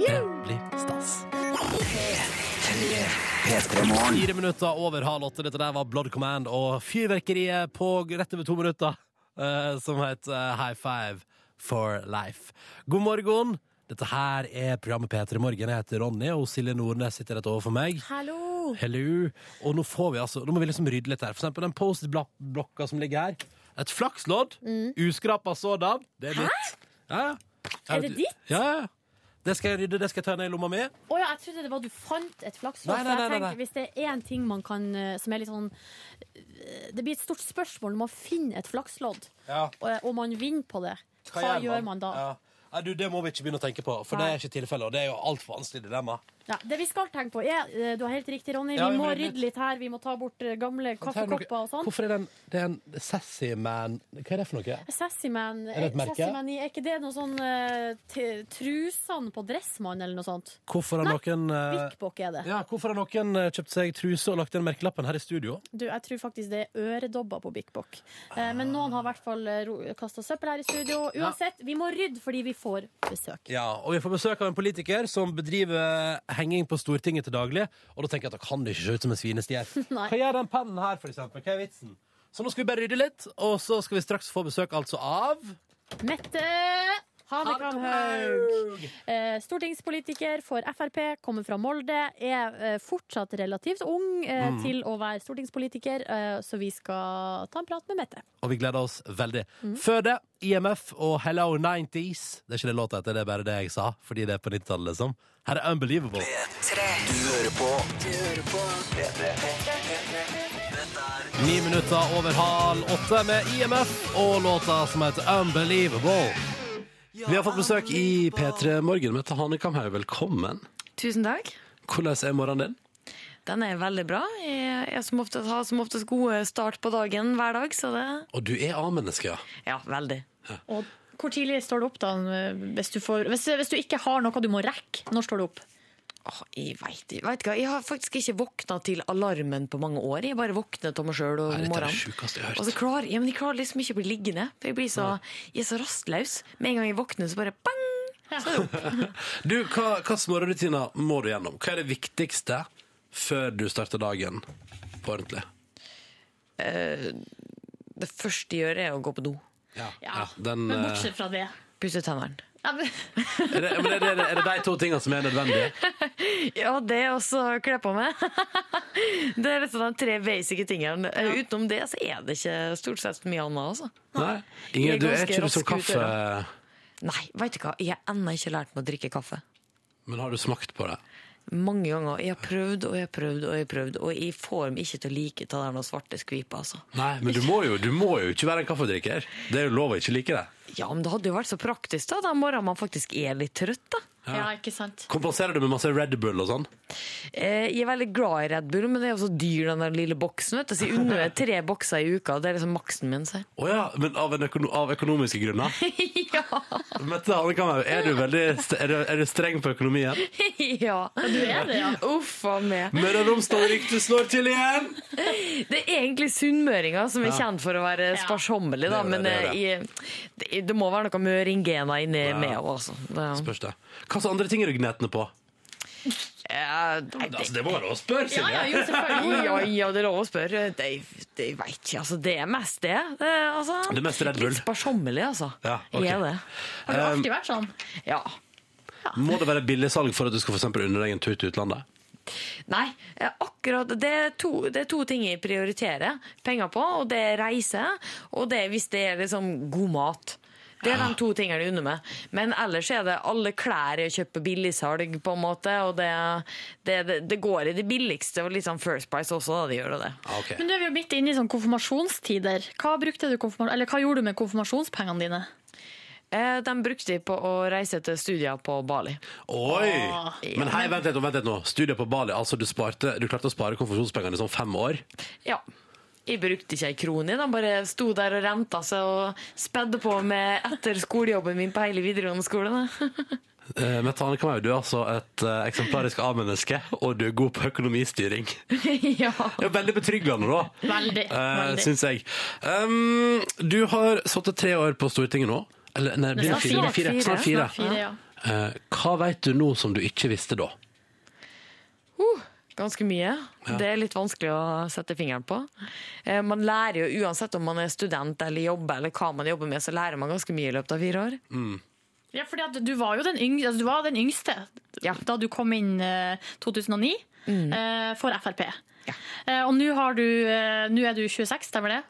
Det blir stas. P3 Morgen. Fire minutter over halv åtte. Dette der var Blood Command og fyrverkeriet på rett over to minutter, eh, som het eh, High Five for Life. God morgen. Dette her er programmet P3 Morgen. Jeg heter Ronny, og Silje Nordnes sitter rett overfor meg. Hallo! Hello. Og nå får vi altså Nå må vi liksom rydde litt her. For eksempel den Post-It-blokka som ligger her. Et flakslodd. Uskrapa sådan. Det er mitt. Ja, ja. Mm. Er det ditt? Ja, ja. Det skal jeg rydde, det skal jeg ta ned i lomma mi. Å ja, jeg trodde det var du fant et flakslodd. Nei, for nei, jeg nei, nei, tenker. Hvis det er én ting man kan eh, som er litt sånn eh, Det blir et stort spørsmål når man finner et flakslodd, Ja. og, og man vinner på det. Hva, gjør man da? Ja. Nei, du, det må vi ikke begynne å tenke på, for det er ikke tilfellet. Og det er jo altfor vanskelig dilemma. Ja, det vi skal tenke på, er eh, Du har helt riktig, Ronny. Ja, vi må rydde litt her. Vi må ta bort eh, gamle kaffekopper og sånn. Hvorfor er det en, det er en Sassy Man Hva er det for noe? Sassyman det et merke? Sassyman i- Er ikke det noe sånn trusene på Dressmann eller noe sånt? Hvorfor har noen eh, Bik er det. ja, hvorfor har noen eh, kjøpt seg truse og lagt den merkelappen her i studio? Du, jeg tror faktisk det er øredobber på Bik Bok. Eh, men noen har i hvert fall kasta søppel her i studio. Uansett, vi må rydde fordi vi får besøk. Ja, og vi får besøk av en politiker som bedriver henging på Stortinget til daglig. Og da tenker jeg at da kan det ikke se ut som en svinestier. Hva <laughs> gjør den pennen her, for eksempel? Hva er vitsen? Så nå skal vi bare rydde litt, og så skal vi straks få besøk altså av Mette Hanekamhaug. Eh, stortingspolitiker for Frp, kommer fra Molde. Er eh, fortsatt relativt ung eh, Mm. til å være stortingspolitiker, så vi skal ta en prat med Mette. Og vi gleder oss veldig. Mm. Før det, IMF og Hello 90s. Det er ikke det låta heter, det er bare det jeg sa, fordi det er på 90-tallet, liksom. Her er Unbelievable. Du hører på P3. Dette er Ni minutter over halv åtte med IMF og låta som heter Unbelievable. Vi har fått besøk i P3 Morgen. Mette Hanekamhaug, velkommen. Tusen takk. Hvordan er morgenen din? Den er veldig bra. Jeg, som oftest, har som oftest gode start på dagen hver dag, så det Og du er A-menneske, ja. Ja, veldig. Og hvor tidlig står du opp, da? Hvis du, får, hvis, hvis du ikke har noe du må rekke, når står du opp? Oh, jeg vet, ikke- jeg har faktisk ikke våkna til alarmen på mange år. Jeg bare våkner av meg sjøl om morgenen. Og så klarer, ja, men jeg klarer liksom ikke å bli liggende. For jeg, blir så, jeg er så rastløs. Med en gang jeg våkner, så bare bang! <laughs> Du, hva, hva morgenrutiner må du gjennom? Hva er det viktigste før du starter dagen på ordentlig? Det første jeg gjør, er å gå på do. Ja, Ja, den, Men eh, bortsett fra det. Pusse tennene. Ja, men, er, det, men er, det, er det de to tingene som er nødvendige? <laughs> Ja, det er også kle på meg. <laughs> det er liksom de tre basic tingene. Ja. Utenom det så er det ikke stort sett mye annet. Altså. Nei? Jeg Ingen, er du er ikke du som kaffe... ut kaffe... Nei, vet du hva? Jeg har ennå ikke lært meg å drikke kaffe. Men har du smakt på det? Mange ganger. Jeg har prøvd og jeg har prøvd og jeg har prøvd, og jeg får dem ikke til å like ta den svarte skvipa. altså. Nei, men du må, jo, du må jo ikke være en kaffedrikker. Det er jo lov å ikke like det. Ja, men det hadde jo vært så praktisk da, den morgenen man faktisk er litt trøtt, da. Ja, ikke sant? Kompenserer du med masse Red Bull og sånn? Eh, Jeg er veldig glad i Red Bull, men det er jo så dyr den der lille boksen, vet du. Så jeg unner meg tre bokser i uka, det er liksom maksen min, så. Oh, ja, men av, en økono av økonomiske grunner? <laughs> ja. Mette Hanekamhaug, er, du veldig er, du, er du streng på økonomien? <laughs> ja. Du er det, ja. Uff a meg. Møre og Romsdal-ryktet slår til igjen! Det er egentlig sunnmøringer som er kjent for å være Ja. sparsommelige, da. Det det, Men det er eh, jeg- det, det må være noe møringgener inni meg òg, altså. Spørs det. Hva slags andre ting er du gnetende på? ja, nei, det, Altså, det må være lov å spørre, Ja, ja, Silje. jo, selvfølgelig. ja, ja, det er lov å spørre. Det, det jeg vet ikke. Altså, det er mest det. det altså, Det er mest Red Bull. Litt sparsommelig, altså. Ja, ok. Er det. Har du alltid vært sånn? Ja. Må det være billigsalg for at du skal for unne deg en tur til utlandet? Nei, eh, akkurat det er, to, det er to ting jeg prioriterer penger på, og det er reise, og det er hvis det er liksom god mat. Det er de to tingene jeg unner meg. Men ellers er det alle klær jeg kjøper billigsalg, på en måte, og det, det, det, det går i det billigste, og litt sånn First Price også, da, det gjør det. Okay. Men du er jo midt inne i sånn konfirmasjonstider. Hva, du konfirma eller hva gjorde du med konfirmasjonspengene dine? Eh, De brukte de på å reise til studier på Bali. Oi! Men hei, vent litt, vent litt nå. Studier på Bali, altså du, sparte, du klarte å spare konfirmasjonspengene i sånn fem år? Ja. Jeg brukte ikke ei krone, de bare sto der og renta seg og spedde på med etter skolejobben min på hele videregående skole. da. <laughs> Eh, Kamau, du er altså et eh, eksemplarisk A-menneske, og du er god på økonomistyring. <laughs> ja. Det er veldig betryggende, da. Veldig. Uh, veldig. Syns jeg. Um, du har sittet tre år på Stortinget nå. Eller nei, blir det fire? fire. fire. Snart fire. Snart fire, ja. uh, hva veit du nå som du ikke visste da? Ganske mye. Det er litt vanskelig å sette fingeren på. Eh, Man lærer jo uansett om man er student eller jobber, eller hva man jobber med, så lærer man ganske mye i løpet av fire år. Ja, fordi at du var jo den yngste, altså du var den yngste Ja. da du kom inn eh, 2009 eh, for Frp. Ja. Eh, og nå har du Nå er du 26, stemmer det?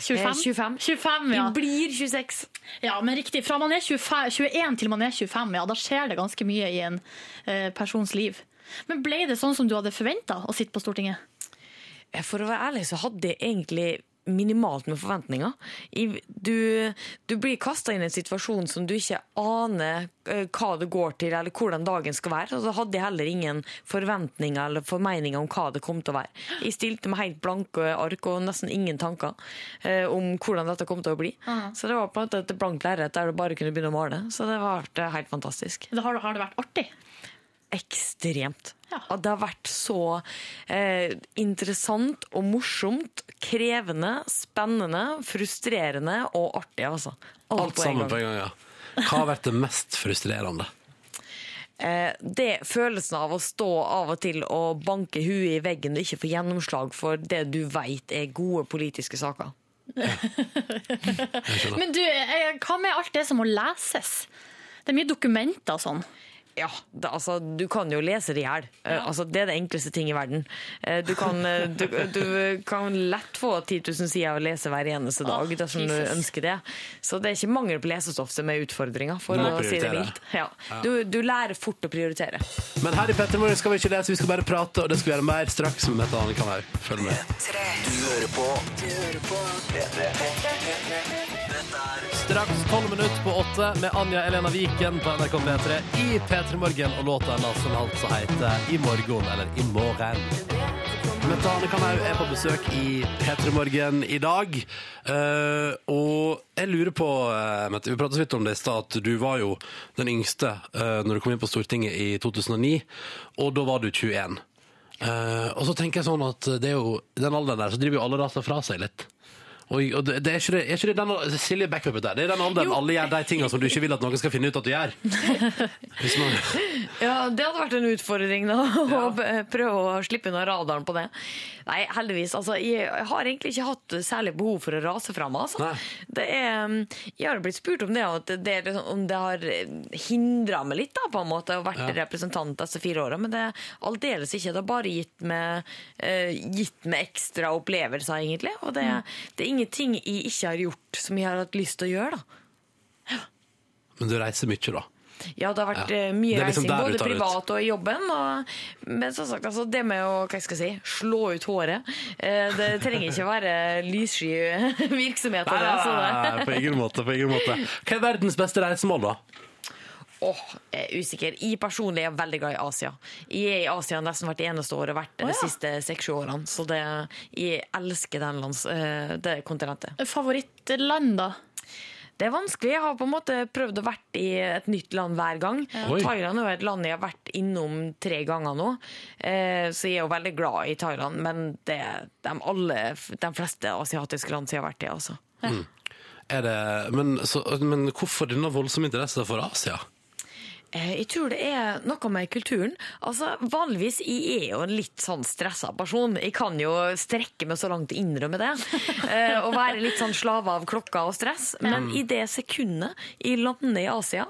25? Eh, 25. 25 ja. Vi blir 26. ja, men riktig. Fra man er 25, 21 til man er 25, ja, da skjer det ganske mye i en eh, persons liv. Men ble det sånn som du hadde forventa å sitte på Stortinget? Eh, For å være ærlig så hadde jeg egentlig minimalt med forventninger. Du, du blir kasta inn i en situasjon som du ikke aner eh, hva det går til, eller hvordan dagen skal være. Og så hadde jeg heller ingen forventninger eller formeninger om hva det kom til å være. Jeg stilte med helt blanke ark og nesten ingen tanker eh, om hvordan dette kom til å bli. Så det var på en måte et blankt lerret der du bare kunne begynne å male. Så det var helt fantastisk. Det har, har det vært artig? Ekstremt. Ja. At det har vært så eh, interessant og morsomt, krevende, spennende, frustrerende og artig, altså. Alt på sammen gang. på en gang, ja. Hva har vært det mest frustrerende? Eh, det følelsen av å stå av og til og banke huet i veggen og ikke få gjennomslag for det du veit er gode politiske saker. <laughs> Men du, eh, hva med alt det som må leses? Det er mye dokumenter og sånn. Ja, det, altså, du kan jo lese det i hjel. Eh, altså, det er det enkleste ting i verden. Uh, du, kan, eh, du, du kan lett få 10 000 sider å lese hver eneste dag oh, dersom du ønsker det. Så det er ikke mangel på lesestoff som er utfordringa, for å si det mildt. Ja. Du, du lærer fort å prioritere. Men her i Petter skal vi ikke lese, vi skal bare prate, og det skal vi gjøre mer straks med Mette være. Følg med. Du hører på Du hører på P3. Dette er Straks tolv minutter på åtte med Anja Elena Viken på NRK P3 i P3 Morgen, og låta hennes som altså heter I morgen, eller I morgen. Mette Kamau er på besøk i P3 Morgen i dag. Uh, og jeg lurer på, uh, vi pratet så vidt om det i stad, at du var jo den yngste uh, når du kom inn på Stortinget i 2009, og da var du 21. Uh, og så tenker jeg sånn at det er jo, i den alderen der så driver jo alle raser fra seg litt. Og, og det, det er ikke det, er ikke det den, Silje Backupet der. Det er den alderen alle gjør de tingene som du ikke vil at noen skal finne ut at du gjør. <laughs> Hvis man, Ja, det hadde vært en utfordring, da. Å prøve å slippe unna radaren på det. Nei, heldigvis. Altså, jeg har egentlig ikke hatt særlig behov for å rase fra meg. Altså. Det er, jeg har blitt spurt om det, liksom, om det har hindra meg litt, da, på en måte, å vært Ja. representant disse fire åra. Men det er aldeles ikke. Det har bare gitt meg, eh, gitt meg ekstra opplevelser, egentlig. Og det, det er ingenting jeg ikke har gjort som jeg har hatt lyst til å gjøre, da. men du reiser mye, da. Ja, det har vært Ja. eh, mye liksom reising, både privat og i jobben. Og, men som sagt, altså, det med å hva skal jeg si, slå ut håret eh, Det trenger ikke være lyssky <laughs> virksomhet. Nei, så det. Nei, på ingen måte. på ingen måte Hva er verdens beste reisemål, da? Åh, jeg er usikker. Jeg personlig er veldig glad i Asia. Jeg er i Asia nesten hvert eneste år og vært Å, de ja. siste seks-sju årene. Så det, jeg elsker den lands, eh, det kontinentet. Favorittland, da? Det er vanskelig. Jeg har på en måte prøvd å være i et nytt land hver gang. Oi. Thailand er et land jeg har vært innom tre ganger nå, eh, så jeg er jo veldig glad i Thailand. Men det er de, alle, de fleste asiatiske land som jeg har vært i, altså. Er det, men, så, men hvorfor denne voldsomme interesse for Asia? Eh, Jeg tror det er noe med kulturen. Altså, Vanligvis jeg er jo en litt sånn stressa person. Jeg kan jo strekke meg så langt å innrømme det. <laughs> Eh, Og være litt sånn slave av klokka og stress. Men i det sekundet jeg lander i Asia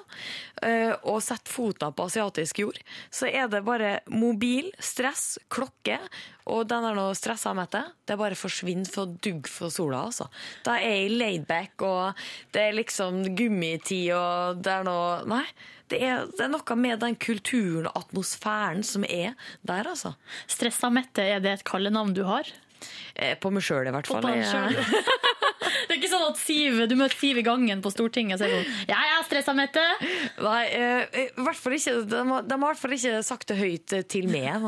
eh, og setter fota på asiatisk jord, så er det bare mobil, stress, klokke. Og den er noe stressa med det. Det bare forsvinner for dugg for sola, altså. Da er jeg laidback, og det er liksom gummitid, og det er noe Nei. Det er, det er noe med den kulturen og atmosfæren som er der, altså. Stressa Mette, er det et kallenavn du har? Eh, På meg sjøl, i hvert fall. <laughs> Det er ikke sånn at Siv, du møter Siv i gangen på Stortinget og sier sånn Ja, jeg er stressa, Mette. Nei, eh, i hvert fall ikke, de, har, de har i hvert fall ikke sagt det høyt til meg.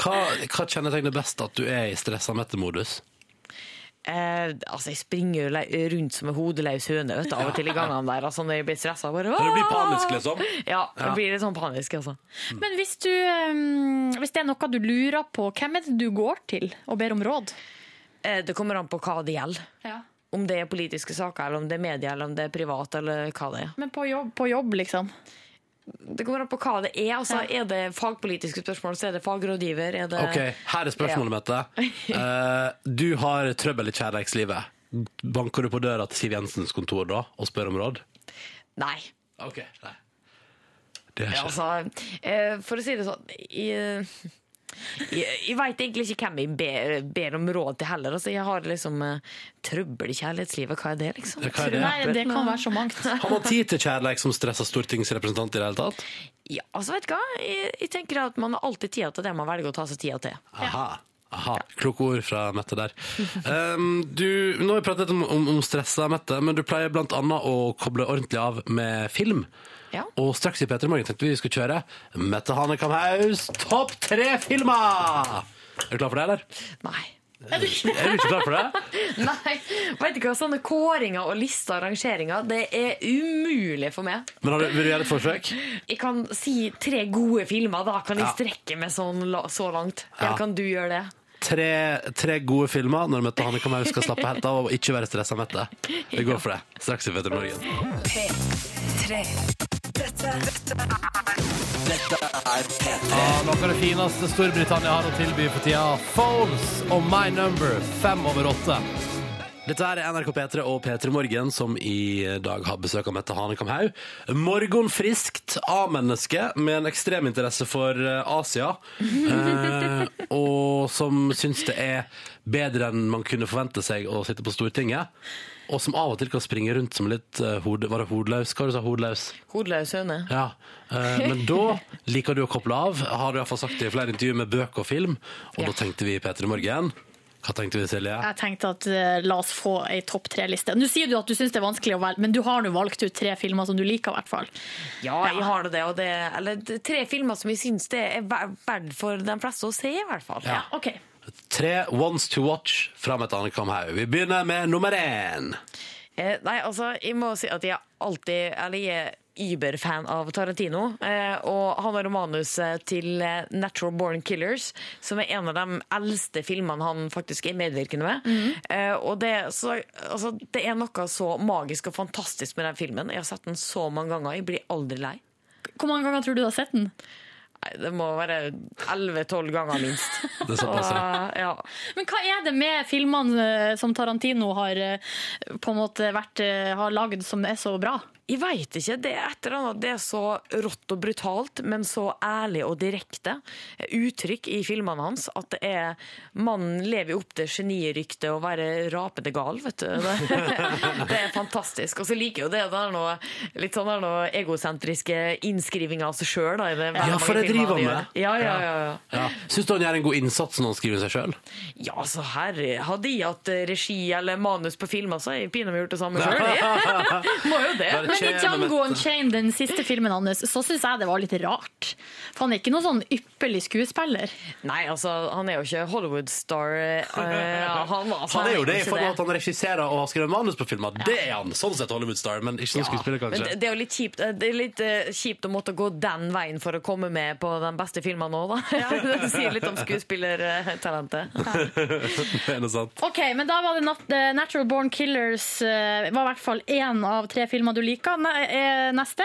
Hva, hva kjennetegner best at du er i stressa mette-modus? Eh, altså, jeg springer jo rundt som en hodeløs høne vet av og til i gangene der. Altså, når jeg blir stressa. Bare, du blir panisk, liksom? Ja, jeg blir litt sånn panisk, altså. Men hvis, du, um, hvis det er noe du lurer på, hvem er det du går til og ber om råd? Eh, det kommer an på hva det gjelder. Ja. Om det er politiske saker, eller om det er media, eller om det er privat, eller hva det er. Men på jobb, på jobb liksom. Det kommer an på hva det er. Altså, Er det fagpolitiske spørsmål, så er det fagrådgiver. Er det Ok, Her er spørsmålet, Mette. <laughs> Uh, du har trøbbel i kjærlighetslivet. Banker du på døra til Siv Jensens kontor da og spør om råd? Nei. Ok, nei. Det er Ja, altså, uh, for å si det sånn Jeg, jeg, jeg veit egentlig ikke hvem jeg ber, ber om råd til heller. Altså, jeg har liksom uh, trøbbel i kjærlighetslivet. Hva er det, liksom? Det, er det? Nei, det kan være så mangt. <laughs> Har man tid til kjærlighet som stressa stortingsrepresentant i det hele tatt? Ja, altså, vet du hva? Jeg, jeg tenker at man har alltid tida til det man velger å ta seg tida til. Aha. Aha. Kloke ord fra Mette der. Um, du, nå har vi pratet om, om, om stressa, Mette, men du pleier blant annet å koble ordentlig av med film. Ja. Og straks i P3 Morgen tenkte vi vi skulle kjøre Mette Hanekam Haus topp tre filmer! Er du klar for det, eller? Nei. Er du ikke klar for det? <laughs> Nei, vet du hva, Sånne kåringer og lister og rangeringer Det er umulig for meg. Men har du, vil du gjøre et forsøk? Jeg kan si tre gode filmer. Da kan jeg Ja. strekke meg sånn, så langt. Eller Ja. Kan du gjøre det? Tre, tre gode filmer når Mette Hanne Kamau skal slappe helt av og ikke være stressa, Mette. Vi går for det. Straks i P3 Morgen. Ja, noe av det fineste Storbritannia har å tilby for tida. Foles og My Number, fem over åtte. Dette er NRK P3 og P3 Morgen, som i dag har besøk av Mette Hanekam Haug. Morgenfriskt A-menneske med en ekstrem interesse for eh, Asia. Eh, og som syns det er bedre enn man kunne forvente seg å sitte på Stortinget. Og som av og til kan springe rundt som litt eh, hode, Var det hodeløs? Hva du sa? Hodløs? Hodeløs høne. Ja, eh, men da liker du å koble av. Har du iallfall sagt det i flere intervjuer med bøker og film. Og Ja. da tenkte vi i P3 Morgen. Hva tenkte vi, Silje? Jeg tenkte at uh, la oss få ei topp tre-liste. Nå sier du at du syns det er vanskelig å velge, men du har nå valgt ut tre filmer som du liker, i hvert fall. Ja, jeg har det. Og det eller er tre filmer som vi syns det er verdt for de fleste å se, i hvert fall. Ja. OK. Tre ones to watch fra Mette annet Haug. Vi begynner med nummer én. Eh, nei, altså, jeg må si at jeg alltid Eller jeg er Uber-fan av Tarantino. Eh, og han har manuset til eh, Natural Born Killers, som er en av de eldste filmene han faktisk er medvirkende med. eh, og det, så, altså, det er noe så magisk og fantastisk med den filmen. Jeg har sett den så mange ganger. Jeg blir aldri lei. Hvor mange ganger tror du du har sett den? Nei, det må være 11-12 ganger minst. <laughs> Det er såpass, ja. Men hva er det med filmene som Tarantino har på en måte vært, har lagd som er så bra? Jeg veit ikke. Det er et eller annet det er så rått og brutalt, men så ærlig og direkte uttrykk i filmene hans at det er Mannen lever opp til genieryktet å være rapende gal, vet du. Det, <laughs> det er fantastisk. Og så liker jo det. Er noe litt sånn noe egosentriske innskrivinger av seg sjøl. Ja, for det driver han med. Ja, ja, ja, ja. Ja. Syns du han gjør en god innsats når han skriver seg sjøl? Ja, så herre hadde jeg hatt regi eller manus på filmer, så hadde jeg pinadø gjort det samme <laughs> sjøl. <laughs> Må jo det. Men i Django Unchained, den siste filmen hans, så syns jeg det var litt rart. For han er ikke noen sånn ypperlig skuespiller. Nei, altså, han er jo ikke Hollywood-star. Uh, <laughs> han, altså, Han er jo det i forhold til at han regisserer og har skrevet manus på filmer. Det er han! Sånn sett Hollywood-star, men ikke som skuespiller, Men kanskje. det- det er jo litt kjipt, det er litt uh, kjipt å måtte gå den veien for å komme med på den beste filmen nå, da. <laughs> det sier litt om skuespillertalentet. <laughs> Det er noe sant. Ok, men da var det Nat eh, Natural Born Killers eh, var i hvert fall én av tre filmer du liker. Ne er neste?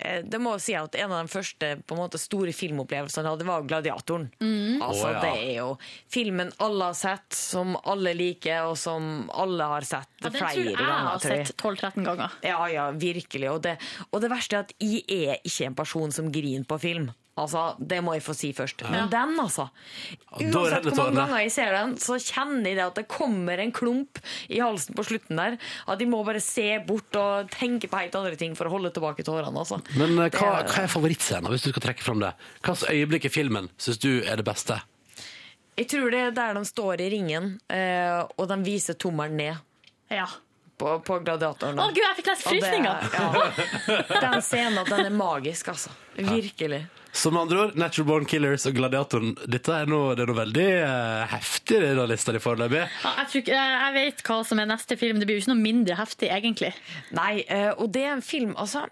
Eh, Det må jeg si at En av de første på en måte, store filmopplevelsene jeg hadde, var 'Gladiatoren'. Altså, oh, ja. Det er jo filmen alle har sett, som alle liker, og som alle har sett Ja, den flere tror jeg jeg ganger. har tror jeg. sett 12-13 ganger. Ja, ja, virkelig. Og det, og det verste er at jeg er ikke en person som griner på film. Altså, Det må jeg få si først. Men den, altså. Uansett hvor mange ganger jeg ser den, så kjenner jeg det at det kommer en klump i halsen på slutten der. At de må bare se bort og tenke på helt andre ting for å holde tilbake tårene. Altså. Men eh, hva, er- hva er favorittscenen, hvis du skal trekke fram det? Hvilket øyeblikk i filmen syns du er det beste? Jeg tror det er der de står i ringen, eh, og de viser tommelen ned Ja. På, på gladiatoren. Å gud, jeg fikk nesten Og frysninger! Ja. <laughs> Den scenen, den er magisk, altså. Virkelig. Som med andre ord, Natural Born Killers og Gladiatoren. Dette er noe, det er noe veldig uh, heftig i denne lista di foreløpig. Ja, jeg, tror jeg vet hva som er neste film. Det blir jo ikke noe mindre heftig, egentlig. Nei, eh, og det er en film Altså,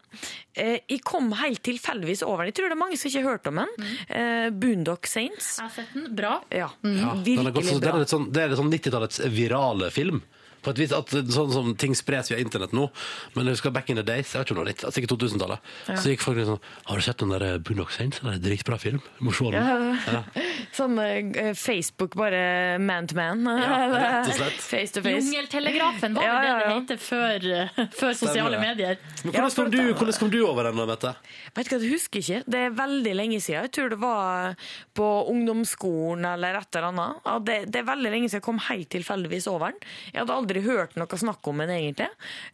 eh, jeg kom helt tilfeldigvis over den. Jeg tror det er mange som ikke har hørt om den. Eh, Boondock Saints. Jeg har sett den. Bra. Ja, Ja, den har gått virkelig så, det er litt sånn, sånn 90-tallets virale film. På et vis at sånn som Ting spres via internett nå. Men jeg husker back in the days, jeg vet ikke om det var litt, sikkert 2000-tallet, så gikk folk litt sånn Har du sett den der Boondock Saints? Det er en dritbra film. Må se den. Ja. <laughs> Sånn uh, Facebook, bare man to man. rett og slett. Face to face. Jungeltelegrafen var Ja, vel det ja, ja. det het før, uh, før sosiale medier. Men hvordan kom, du, hvordan kom du over den, Mette? Vet du hva, jeg husker ikke. Det er veldig lenge siden. Jeg tror det var på ungdomsskolen eller et eller annet. Det, det er veldig lenge siden jeg kom helt tilfeldigvis over den. Jeg hadde aldri hørt noe snakk om den egentlig,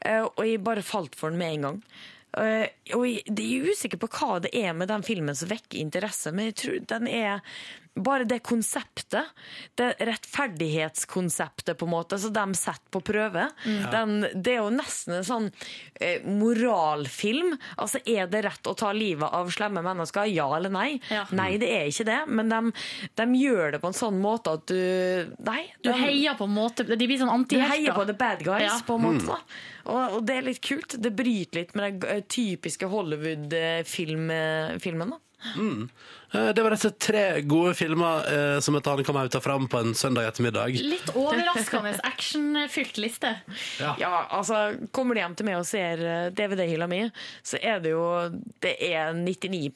Eh, og jeg bare falt for den med en gang. Eh, og jeg, jeg er usikker på hva det er med den filmen som vekker interesse, men jeg tror den er bare det konseptet, det rettferdighetskonseptet på en måte, som de setter på prøve, den, det er jo nesten en sånn eh, moralfilm. Altså, er det rett å ta livet av slemme mennesker? Ja eller nei? Ja. Nei, det er ikke det, men de, de gjør det på en sånn måte at du Nei. Du de- heier på en måte De blir sånn du heier på antihelter. the bad guys, Ja. på en måte. Mm. Og, og det er litt kult. Det bryter litt med den eh, typiske Hollywood-filmen. da. Eh, Det var disse tre gode filmer eh, som et annet kan ta fram på en søndag ettermiddag. Litt overraskende actionfylt liste. Ja, altså, Kommer de hjem til meg og ser eh, DVD-hylla mi, så er det jo det er 99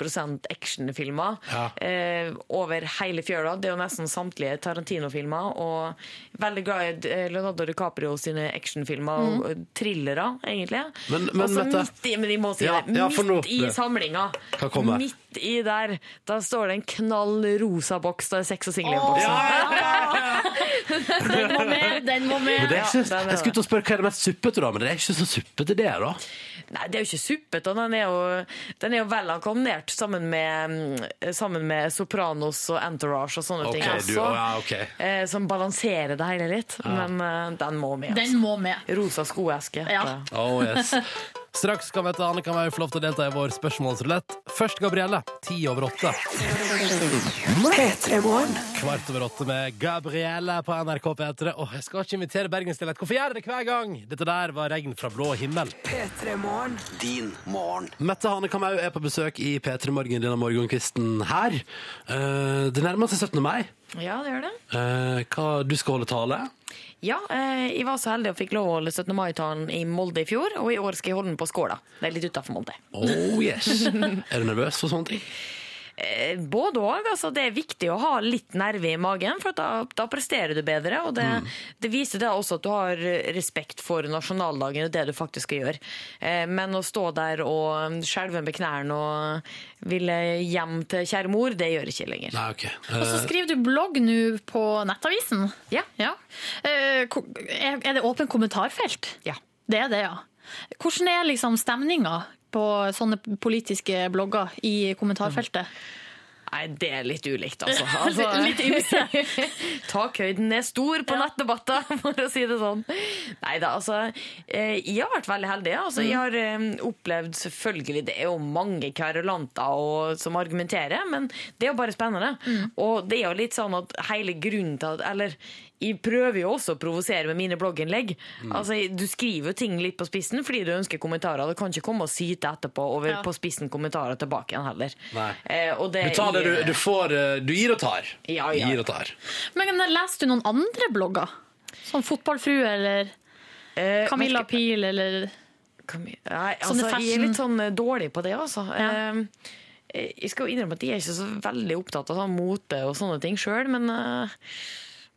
actionfilmer Ja. eh, over hele fjøla. Det er jo nesten samtlige Tarantino-filmer. Og veldig glad i eh, Leonardo DiCaprio sine actionfilmer mm. og thrillere, egentlig. Men- men og Mette- midt i, men de må si Ja, det, midt i samlinga, midt i der, da står det en knall rosa boks. Det er sex og singelhjem-boksen. <laughs> Den må med! Den må med. er ikke, Ja, jeg skulle til å spørre hva er det mest suppete, da, men det er ikke så suppete, det, da. Nei, det er jo ikke suppete. Den er jo, den er jo vel kombinert sammen med, mm, sammen med Sopranos og Entourage og sånne okay, ting. du, ja, okay. eh, som balanserer det hele litt. Men eh, den må med. Den Altså. må med. Rosa skoeske. Ja. Oh, yes. Straks skal vi til Anne kan få lov til å delta i vår spørsmålsrulett. Først Gabrielle, ti over åtte. Kvart over åtte med Gabrielle på NRK P3. Åh, jeg skal ikke invitere Bergensdialekt. Hvorfor gjør jeg det hver gang? Dette der var regn fra blå himmel. P3 Din morgen. Mette Hanekamhaug er på besøk i P3 Morgen denne morgenkvisten her. Eh, det nærmer seg 17. mai. ja, det gjør det. Eh, hva, du skal holde tale. Ja, eh, jeg var så heldig og fikk lov å holde 17. mai-talen i Molde i fjor, og i år skal jeg holde den på Skåla. Det er litt utafor Molde. Oh yes. <laughs> er du nervøs for sånne ting? Eh, Både òg. Altså, det er viktig å ha litt nerve i magen, for da, da presterer du bedre. Og det, det viser det også at du har respekt for nasjonaldagen og det du faktisk skal gjøre. Eh, Men å stå der og skjelve med knærne og ville hjem til kjære mor, det gjør jeg ikke lenger. Nei, okay. Og så Eh, skriver du blogg nå på Nettavisen. Ja. ja. Er er det åpent kommentarfelt? Ja. Det er det, ja. Hvordan er liksom stemninga på sånne politiske blogger i kommentarfeltet? Nei, det er litt ulikt, altså. <laughs> altså Litt ymse. <laughs> Takhøyden er stor på nettdebatter, <laughs> for å si det sånn. Nei da, altså. eh, Jeg har vært veldig heldig. Altså, jeg har eh, opplevd selvfølgelig Det er jo mange kverulanter som argumenterer, men det er jo bare spennende. Og det er jo litt sånn at hele grunnen til at Eller jeg prøver jo også å provosere med mine blogginnlegg. Altså, Du skriver jo ting litt på spissen fordi du ønsker kommentarer. Du kan ikke komme og syte etterpå over Ja. på spissen kommentarer tilbake igjen heller. Eh, og det Du tar det du, du får eh, Du gir og tar. Ja, ja. Gir og tar. Men leste du noen andre blogger? Sånn Fotballfrue eller Eh, Camilla skal- Pil eller Nei, altså, jeg er litt sånn eh, dårlig på det, altså. Ja. Eh, Jeg skal jo innrømme at jeg er ikke så veldig opptatt av sånn mote og sånne ting sjøl, men eh,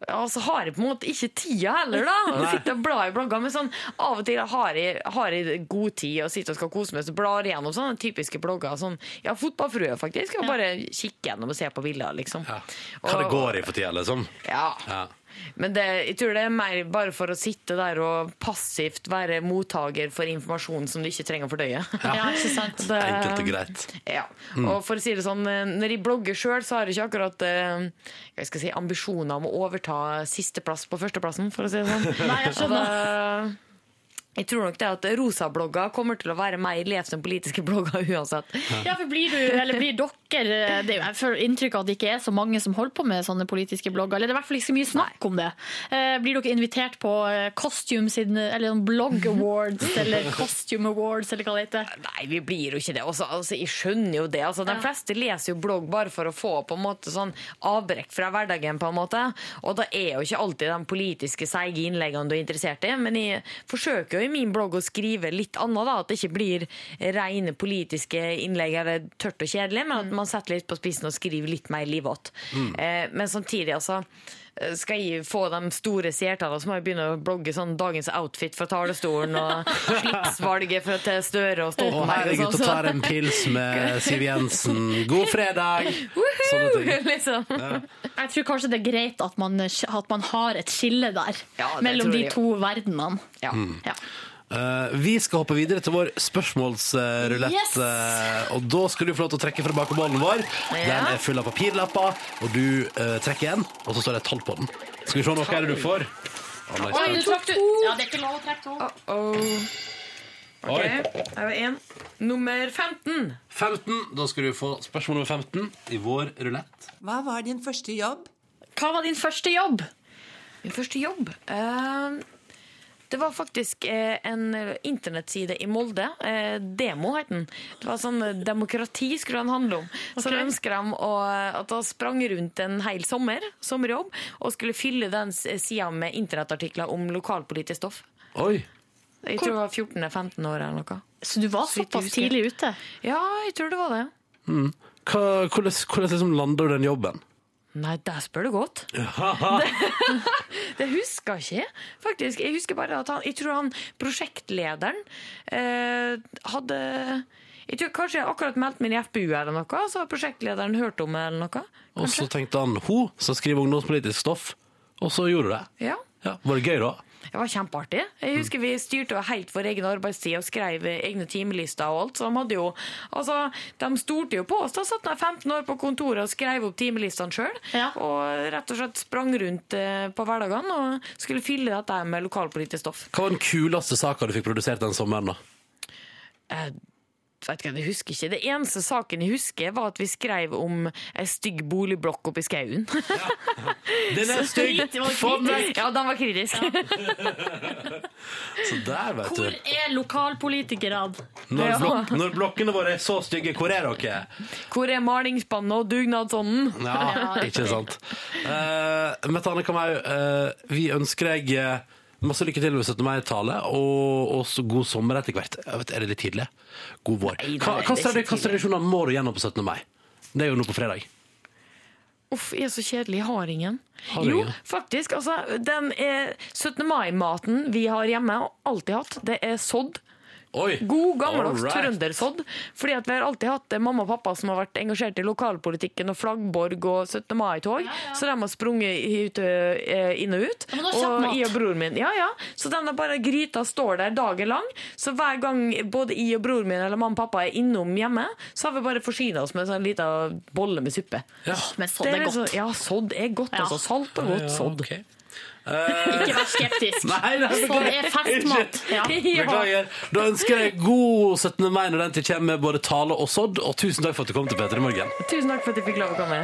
ja, så har jeg på en måte ikke tida heller, da. Å sitter og blar i blogger. Men sånn, av og til har jeg, har jeg god tid og sitter og skal kose meg, så blar gjennom sånne typiske blogger. Sånn, ja, fotballfrue, faktisk. Og bare kikke gjennom og se på bilder, liksom. Ja. Hva det går i for tida, liksom. Ja. Ja. Men det, jeg tror det er mer bare for å sitte der og passivt være mottaker for informasjon som du ikke trenger å fordøye. Ja, ikke <laughs> sant? Det- Enkelt og greit. Ja. Og for å si det sånn, eh, når jeg blogger sjøl, så har jeg ikke akkurat eh, jeg skal si, ambisjoner om å overta sisteplass på førsteplassen, for å si det sånn. Nei, jeg Så skjønner. det- jeg tror nok det at rosablogger kommer til å være mer lest enn politiske <laughs> blogger uansett. Ja, for blir du, eller blir dere det, er Jeg får inntrykk av at det ikke er så mange som holder på med sånne politiske blogger. Eller det er i hvert fall ikke så mye snakk om det. Eh, Blir dere invitert på eh, Costume sin, eller Blog Awards <laughs> eller Costume Awards, eller hva det heter? Nei, vi blir jo ikke det. Også, altså, jeg skjønner jo det. Altså, de fleste leser jo blogg bare for å få på en måte sånn avbrekk fra hverdagen. på en måte. Og da er jo ikke alltid de politiske seige innleggene du er interessert i. Men jeg forsøker jo i min blogg å skrive litt annet, da. At det ikke blir rene politiske innlegg eller tørt og kjedelig, men at man setter litt på spissen og skriver litt mer livått. Eh, men samtidig, altså. Skal jeg få de store seertallene, så må jeg begynne å blogge sånn dagens outfit fra talerstolen og <laughs> slipsvalget fra til Støre og Stoltenberg er og gutta sånn. tar en pils med Siv Jensen. God fredag! Sånne ting. <laughs> liksom. Jeg tror kanskje det er greit at man, at man har et skille der Ja, mellom de to verdenene. Ja. Ja. Eh, vi skal hoppe videre til vår spørsmålsrulett. Yes! eh, og da skal du få lov til å trekke fra bakebollen vår. Ja. Den er full av papirlapper, og du eh, trekker en, og så står det et tall på den. Skal vi se noe hva er det du får? Å, nei, Oi, du trakk to! Ja, det er ikke lov å trekke to. Oh. Ok, Oi. her var en. Nummer 15. 15. Da skal du få spørsmål nummer 15 i vår rulett. Hva var din første jobb? Hva var din første jobb? Min første jobb eh, Det var faktisk eh, en internettside i Molde. Eh, Demo het den. Det var sånn eh, demokrati skulle den handle om. Så Ok. ønsker de å, at jeg sprang rundt en hel sommer, sommerjobb og skulle fylle den sida med internettartikler om lokalpolitisk stoff. Oi! Jeg tror jeg var 14-15 år eller noe. Så du var Så såpass tidlig ute? Ja, jeg tror det var det. Hva, hvordan hvordan liksom lander du den jobben? Nei, der spør du godt. <laughs> <laughs> Det husker jeg ikke, faktisk. Jeg husker bare at han, jeg tror han prosjektlederen eh, hadde jeg tror Kanskje jeg akkurat meldte meg i FPU eller noe, så har prosjektlederen hørt om det. eller noe. Og så tenkte han hun som skriver ungdomspolitisk stoff, og så gjorde du det. Ja, Ja, Var det gøy, da? Det var kjempeartig. Jeg husker Vi styrte jo helt vår egen arbeidstid og skrev egne timelister og alt. Så de hadde jo Altså, de stolte jo på oss. Da satt de 15 år på kontoret og skrev opp timelistene sjøl. Ja. Og rett og slett sprang rundt eh, på hverdagene og skulle fylle dette med lokalpolitisk stoff. Hva var den kuleste saka du fikk produsert den sommeren? da? Jeg vet ikke, jeg husker ikke. Det eneste saken jeg husker, var at vi skrev om ei stygg boligblokk oppi skauen. <laughs> Den er stygg! Få den vekk! ja, den var kritisk. <laughs> Så der, vet Hvor du. er lokalpolitikerne? Når, blok når blokkene våre er så stygge, hvor er dere? Hvor er malingsspannet og dugnadsånden? Ja, <laughs> ikke sant. Uh, Mette Anne Kamau, uh, vi ønsker deg eh, masse lykke til med 17. mai-tale, og også god sommer etter hvert. Jeg vet, er det litt tidlig? God vår. Nei, det er Hva, hva, ikke tidlig. tradisjoner må du gjennom på 17. mai? Det er jo nå på fredag. Uff, jeg er så kjedelig. Jeg har ingen. Har du jo, ingen? faktisk. Altså, den er 17. mai-maten vi har hjemme, og alltid hatt, det er sodd. Oi! God, gammeldags right. trøndersodd. Fordi at vi har alltid hatt mamma og pappa som har vært engasjert i lokalpolitikken og flaggborg og 17. mai-tog. Så de har sprunget ut, eh, inn og ut. Ja, og jeg og broren min. Ja, ja. Så den er bare gryta står der dagen lang. Så hver gang både jeg og broren min eller mamma og pappa er innom hjemme, så har vi bare forsyna oss med en sånn liten bolle med suppe. Ja, Men sådd er er, godt. Ja, sodd er godt. Ja. Altså. Salt og godt sodd. ok. Ikke vær skeptisk. <laughs> Nei, nei, Sånn er festmat. Ja. <laughs> Beklager. Da ønsker jeg god 17. mai når den til kommer med både tale og sodd, og tusen takk for at du kom til P3 morgen. Tusen takk for at jeg fikk lov å komme.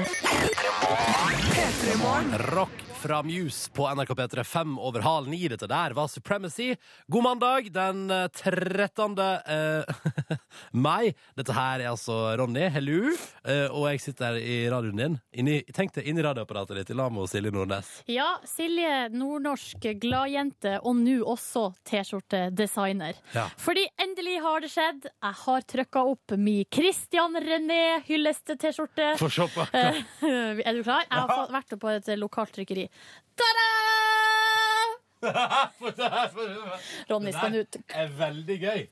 Rock fra Muse på NRK P3 fem over halv ni. Dette der var Supremacy. God mandag den eh, 13. eh, <laughs> mai. Dette her er altså Ronny, hello. Eh, og jeg sitter her i radioen din. Inni, tenk deg inn i radioapparatet ditt i lag med Silje Nordnes. Ja, Silje Nordnorsk, gladjente, og nå også T-skjortedesigner. Ja. Fordi endelig har det skjedd. Jeg har trykka opp mi Christian René hylleste-T-skjorte. Få se på. Eh, <laughs> er du klar? Jeg har vært på et lokalt trykkeri. Ta-da! <laughs> Ronny skal ut. Det er veldig gøy.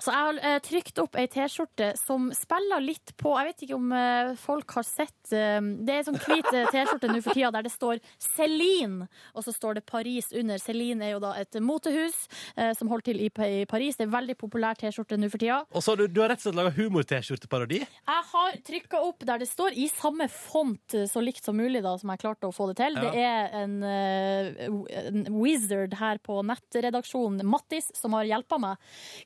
Så jeg har eh, trykt opp ei T-skjorte som spiller litt på Jeg vet ikke om eh, folk har sett eh, Det er en sånn hvit T-skjorte nå for tida der det står Celine, og så står det Paris under. Celine er jo da et motehus eh, som holder til i, i Paris. Det er en veldig populær T-skjorte nå for tida. Og så du, du har rett og slett laga humor-T-skjorteparodi. Jeg har trykka opp der det står, i samme font så likt som mulig, da, som jeg klarte å få det til. Ja. Det er en, en en wizard her på nettredaksjonen, Mattis, som har hjelpa meg.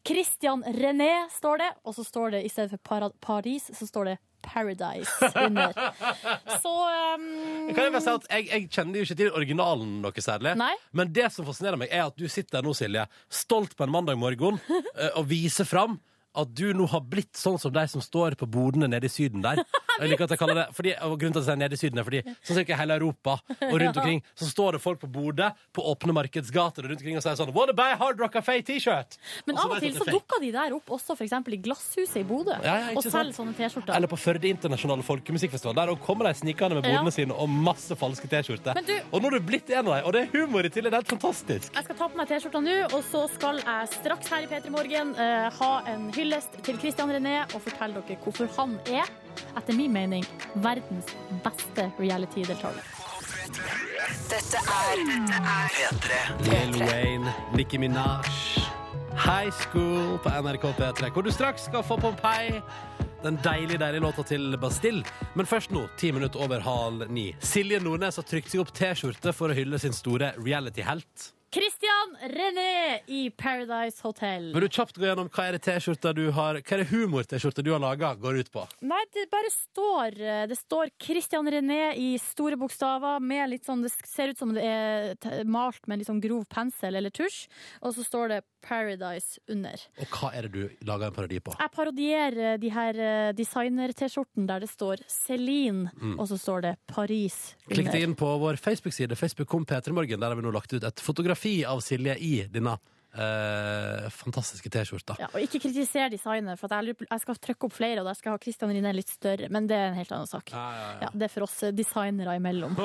Christian René står det, og så står det i stedet for Paris, så står det Paradise under. <laughs> Så um, Kan jeg bare si at jeg, jeg kjenner jo ikke til originalen noe særlig. Nei. Men det som fascinerer meg, er at du sitter der nå, Silje, stolt på en mandag morgen <laughs> eh, og viser fram at du nå har blitt sånn som de som står på bodene nede i Syden der. <laughs> Jeg liker at jeg kaller det, fordi, og grunnen til at jeg sier nede i Syden er fordi sånn cirka hele Europa og rundt <laughs> omkring så står det folk på Bodø på åpne markedsgater og rundt omkring og sier sånn What about Hard Rock Cafe T-shirt? Men av og til så er dukker de der opp også eksempel i Glasshuset i Bodø, Ja, ja, og selger sånne T-skjorter. Eller på Førde internasjonale folkemusikkfestival. Der kommer de snikende med bodene Ja. sine og masse falske T-skjorter. Du- Og nå er du blitt en av dem, og det er humor i tillegg. Det er helt fantastisk. Jeg skal ta på meg T-skjorta nå, og så skal jeg straks her i P3 Morgen uh, ha en hyllest til Christian René og fortelle dere hvorfor han er, etter min mening, verdens beste reality-deltaker. Dette er P3. Lill Wayne, Nicki Minaj, High School på NRK P3, hvor du straks skal få Pompeii. Den deilige, deilige låta til Bastille. Men først nå, ti minutter over halv ni. Silje Nordnes har trykt seg opp T-skjorte for å hylle sin store reality-helt. Christian René i Paradise Hotel. Vil du kjapt gå gjennom hva er det du har Hva er det humor-T-skjorta du har laga, går ut på? Nei, det bare står eh, Det står Christian René i store bokstaver med litt sånn Det ser ut som det er malt med litt sånn grov pensel eller tusj, og så står det Paradise under. Og hva er det du lager en parodi på? Jeg parodierer de her eh, designer-T-skjorten der det står Celine, og så står det Paris Klikk deg inn på vår Facebook-side, Facebook.com P3morgen. Der har vi nå lagt ut et fotografi av Silje i denne eh, fantastiske T-skjorter. Ja, og ikke kritisere designet, for at jeg, jeg skal trykke opp flere, og der skal jeg ha Christian René litt større, men det er en helt annen sak. Ja, det er for oss eh, designere imellom.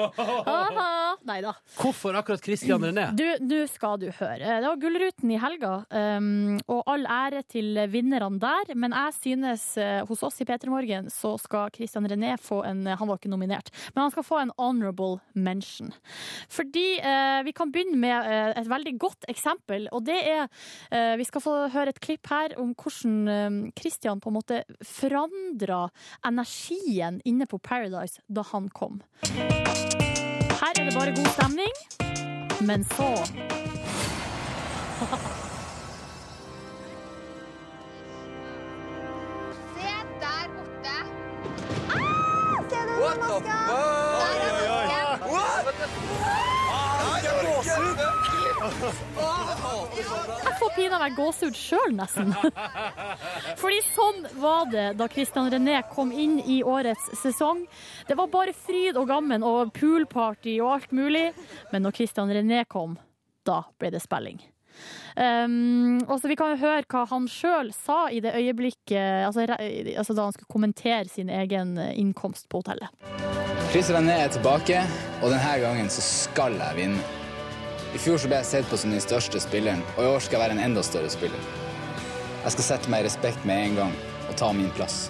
<laughs> Nei da. Hvorfor akkurat Christian? Du, nå skal du høre. Det var Gullruten i helga, um, og all ære til vinnerne der. Men jeg synes uh, hos oss i P3 Morgen så skal Christian René få en Han var ikke nominert, men han skal få en honorable mention. Fordi uh, vi kan begynne med uh, et veldig godt eksempel, og det er eh, Vi skal få høre et klipp her om hvordan eh, Christian på en måte forandra energien inne på Paradise da han kom. Her er det bare god stemning. Men så <laughs> Se der borte. Ah, se den maska! Jeg får pinadø gåsehud sjøl, nesten. Fordi sånn var det da Christian René kom inn i årets sesong. Det var bare fryd og gammen og poolparty og alt mulig. Men når Christian René kom, da ble det spilling. Um, og så Vi kan høre hva han sjøl sa i det øyeblikket altså, altså da han skulle kommentere sin egen eh, innkomst på hotellet. Chris René er tilbake, og denne gangen så skal jeg vinne. I fjor så ble jeg sett på som den største spilleren, og i år skal jeg være en enda større spiller. Jeg skal sette meg i respekt med en gang og ta min plass.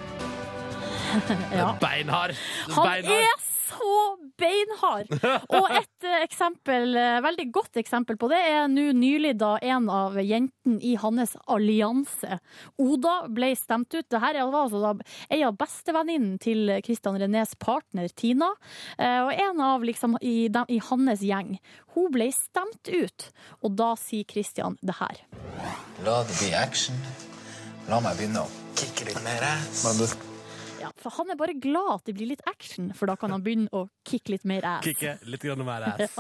<laughs> Ja. Beinhard. Han Beinhard. er så beinhard! Og et eh, eksempel, eh, veldig godt eksempel på det er nå nylig da en av jentene i hans allianse, Oda, ble stemt ut. Dette var altså da ei av bestevenninnen til Christian Renés partner Tina, eh, og en av liksom i, dem, i hans gjeng. Hun ble stemt ut, og da sier Christian det her. La det bli action. La meg begynne å kicke litt mer ass. For han er bare glad at det blir litt action, for da kan han begynne å kicke litt mer ass. Kikke litt grann mer <laughs> ass.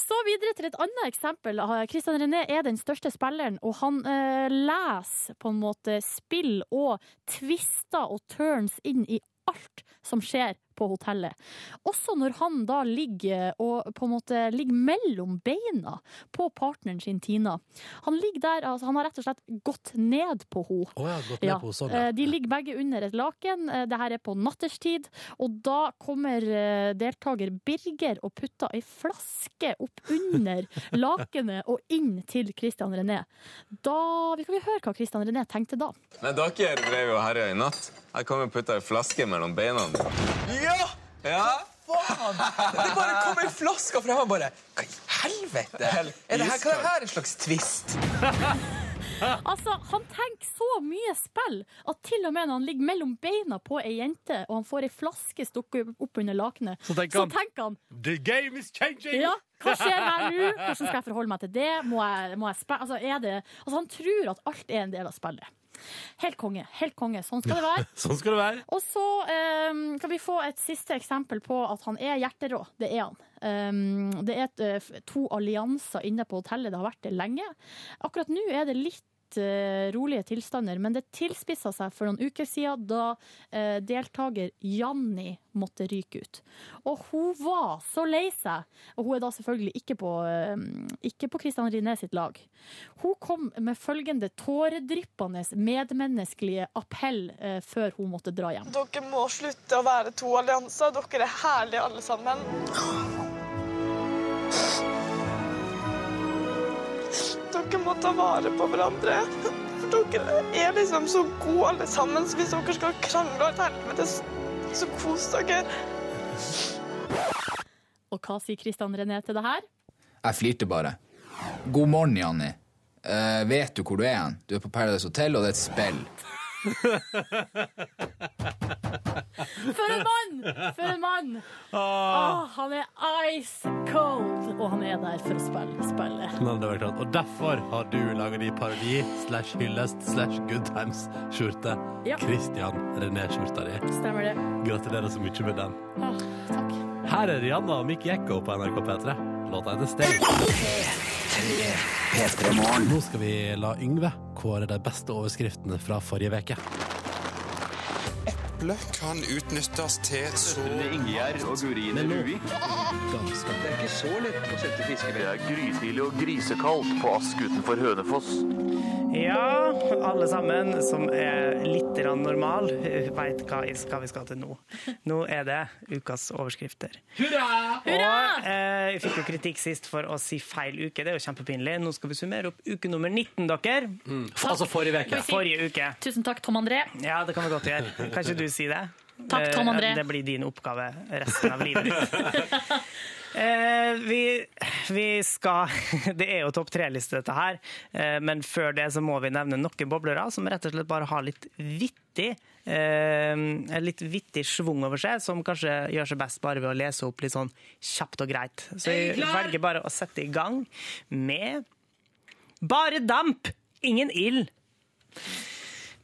Så videre til et annet eksempel. Christian René er den største spilleren, og han eh, leser på en måte spill og twister og turns inn i alt som skjer på hotellet. Også når han da ligger og på en måte ligger mellom beina på partneren sin Tina. Han ligger der, altså han har rett og slett gått ned på henne. Å ja, gått ned på sånn, ja. eh, De ligger begge under et laken. Eh, Det her er på natterstid. Og da kommer eh, deltaker Birger og putter ei flaske opp under <laughs> lakenet og inn til Christian René. Da vi kan vi høre hva Christian René tenkte da. Nei, dere drev jo herja i natt. Jeg kom og putta ei flaske mellom beina. Ja! Ja? Faen! Det bare kom ei flaske fra og bare Hva i helvete? Er det her, hva er det her en slags twist? <laughs> Altså, Han tenker så mye spill at til og med når han ligger mellom beina på ei jente og han får ei flaske stukket opp under lakenet, Så tenker han- tenker han The game is changing! Ja, hva skjer her <laughs> nå? Hvordan skal jeg forholde meg til det? Må jeg, må jeg altså, er det, altså, han tror at alt er en del av spillet. Helt konge. helt konge. Sånn skal det være. <laughs> Sånn skal det være. Og så um, kan vi få et siste eksempel på at han er hjerterå. Det er han. Um, det er et, eh, to allianser inne på hotellet. Det har vært det lenge. Akkurat nå er det litt eh, rolige tilstander, men det tilspissa seg for noen uker siden da eh, deltaker Janni måtte ryke ut. Og hun var så lei seg, og hun er da selvfølgelig ikke på, eh, ikke på Christian Riné sitt lag. Hun kom med følgende tåredryppende medmenneskelige appell før hun måtte dra hjem. Dere må slutte å være to allianser. Dere er herlige alle sammen. Dere må ta vare på hverandre. For dere er liksom så gode alle sammen, så hvis dere skal krangle og et helvete, så- så kos dere. Og hva sier Christian René til det her? Jeg flirte bare. God morgen, Janni. Uh, vet du hvor du er hen? Du er på Paradise Hotel, og det er et spill. <laughs> For en mann! For en mann! Åh, han er ice cold, og han er der for å spille spillet. Nei, det var klart. Og derfor har du laga de parodi slash hyllest slash good times-skjorte. Ja. Christian René-skjorta di. Stemmer det. Gratulerer så mye med den. Ah, takk. Her er Rihanna og Mick Jekko på NRK P3. Låta heter Stay. Nå skal vi la Yngve kåre de beste overskriftene fra forrige uke. Eple kan utnyttes til så Ingjerd og Gurine Rui. Det er ikke så lett å sette fiskevær. Det er grytidlig og grisekaldt på Ask utenfor Hønefoss. Ja, alle sammen som er litt normal, veit hva vi skal til nå. Nå er det ukas overskrifter. Hurra! Og eh, vi fikk jo kritikk sist for å si feil uke. Det er jo kjempepinlig. Nå skal vi summere opp uke nummer 19, dere. Altså forrige uke. Forrige uke. Tusen takk, Tom André. Ja, det kan vi godt gjøre. Kan ikke du si det? Takk, Tom André. Eh, Det blir din oppgave resten av livet ditt. <laughs> Eh, vi, vi skal <laughs> Det er jo topp tre-liste, dette her. Eh, men før det så må vi nevne noen boblere som rett og slett bare har litt vittig en litt vittig schwung over seg, som kanskje gjør seg best bare ved å lese opp litt sånn kjapt og greit. Så jeg velger bare å sette i gang med Bare damp, ingen ild.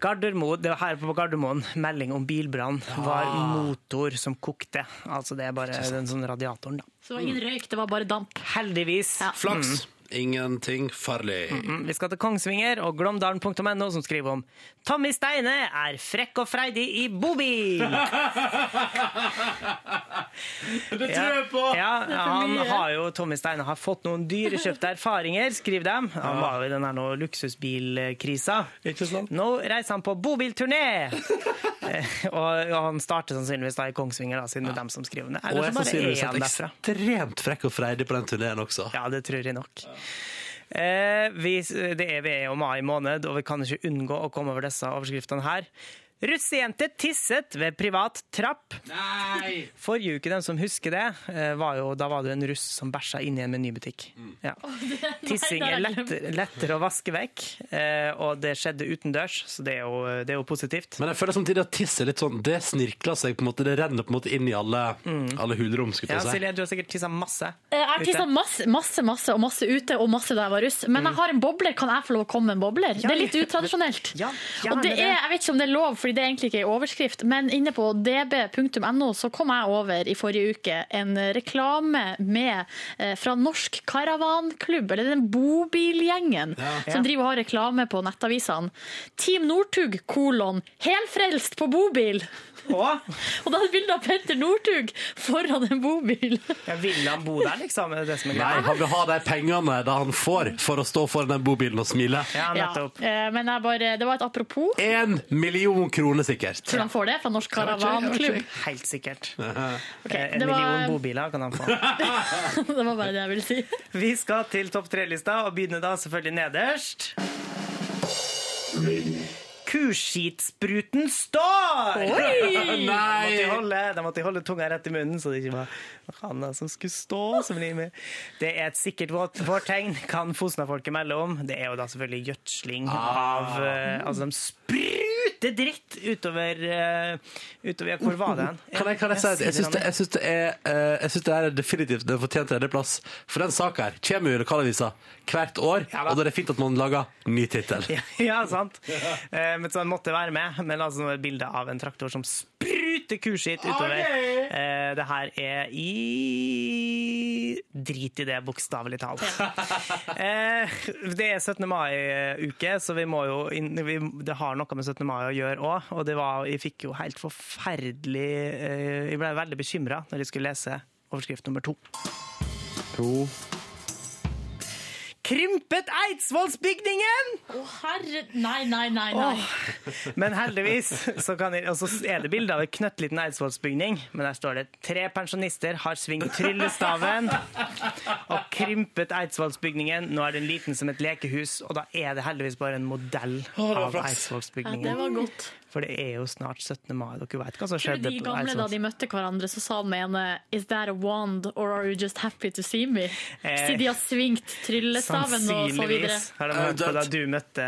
Gardermoen, det var her på Gardermoen, melding om bilbrann. var motor som kokte. Altså det er bare den sånn radiatoren, da. Så det var ingen røyk, det var bare damp. Heldigvis. Ja. Flaks. Ingenting farlig. Mm, Vi skal til Kongsvinger og glåmdalen.no, som skriver om Tommy Steine er frekk og freidig i bobil. <laughs> <laughs> Det tror jeg på! Ja, er han har jo, Tommy Steine har fått noen dyrekjøpte erfaringer, skriver de. Han var jo i den her nå luksusbilkrisa. Nå reiser han på bobilturné! <laughs> Og, og han starter sannsynligvis da i Kongsvinger, da, siden det er dem som skriver om det. Og jeg så er sannsynligvis han derfra. ekstremt frekk og freidig på den turneen også. Ja, det tror jeg nok. Eh, vi, det er, vi er jo mai måned, og vi kan ikke unngå å komme over disse overskriftene her. Russejente tisset ved privat trapp. Nei! <laughs> Forrige uke, den som husker det, eh, var jo, da var det en russ som bæsja inn i en menybutikk. Ja. <laughs> Tissing er lettere, lettere å vaske vekk, eh, og det skjedde utendørs, så det er jo, det er jo positivt. Men jeg føler samtidig at tiss er litt sånn Det snirkler seg på en måte Det renner på en måte inn i alle, alle hulrom, skulle Ja. Silje, du har sikkert tissa masse. Eh, Jeg har tissa masse, masse, masse, og masse ute, og masse da jeg var russ. Men jeg har en bobler. Kan jeg få lov å komme med en bobler? Det er litt utradisjonelt. Ja, og det det. er, jeg vet ikke om det er lov, fordi det er egentlig ikke en overskrift, men inne på db.no så kom jeg over i forrige uke en reklame med, eh, fra Norsk Karavanklubb, eller den bobilgjengen, Ja. som driver og har reklame på nettavisene. Team Northug, kolon, helfrelst på bobil. Og? og da er det bilde av Petter Northug foran en bobil. Ja, vil han bo der, liksom? Er det det som er Nei, greia? han vil ha de pengene da han får for å stå foran den bobilen og smile. Ja, Ja, eh, men jeg bare, det var et apropos. En million kroner, sikkert. Tror du han får det fra Norsk Karavanklubb? Helt sikkert. <laughs> Eh, En det var- million bobiler kan han få. <laughs> <laughs> det var bare det jeg ville si. Vi skal til topp tre-lista, og begynner da selvfølgelig nederst. Kuskitspruten står! <laughs> Nei! Da måtte holde, da måtte holde tunga rett i munnen, så det ikke var Hanna som skulle stå. Som. Det er et sikkert vårt- vårtegn, kan Fosna-folket melde om. Det er jo da selvfølgelig gjødsling av ah. Altså, de spruter dritt utover, eh, utover ja, Hvor var det hen? Kan jeg, kan jeg si at jeg syns det, det er det definitivt den fortjente tredjeplass. For den saka her kommer jo i lokalavisa hvert år, og da er det fint at man lager ny tittel. <laughs> Ja, sant. Eh, men så den måtte være med. Men altså nå er et bilde av en traktor som spruter kuskitt utover. Eh, det her er i Drit i det, bokstavelig talt. <laughs> Eh, det er 17. mai-uke, så vi må jo inn, vi, det har noe med 17. mai å gjøre òg. Og det var, jeg fikk jo helt forferdelig eh, Jeg ble veldig bekymra når jeg skulle lese overskrift nummer to. To. Krympet Eidsvollsbygningen! Å herre Nei, nei, nei. nei. Men heldigvis så, kan jeg, og så er det bilde av en knøttliten Eidsvollsbygning. Men der står det tre pensjonister har svingt tryllestaven og krympet Eidsvollsbygningen. Nå er den liten som et lekehus, og da er det heldigvis bare en modell oh, av. Eidsvollsbygningen. Ja, det var godt. For det er jo snart 17. mai. Dere vet hva som skjedde de på gamle da de møtte hverandre, så sa den ene Is that a wand, or are you just happy to see me? Eh, Siden de har svingt tryllestaven så. Sannsynligvis har de hørt på da du møtte,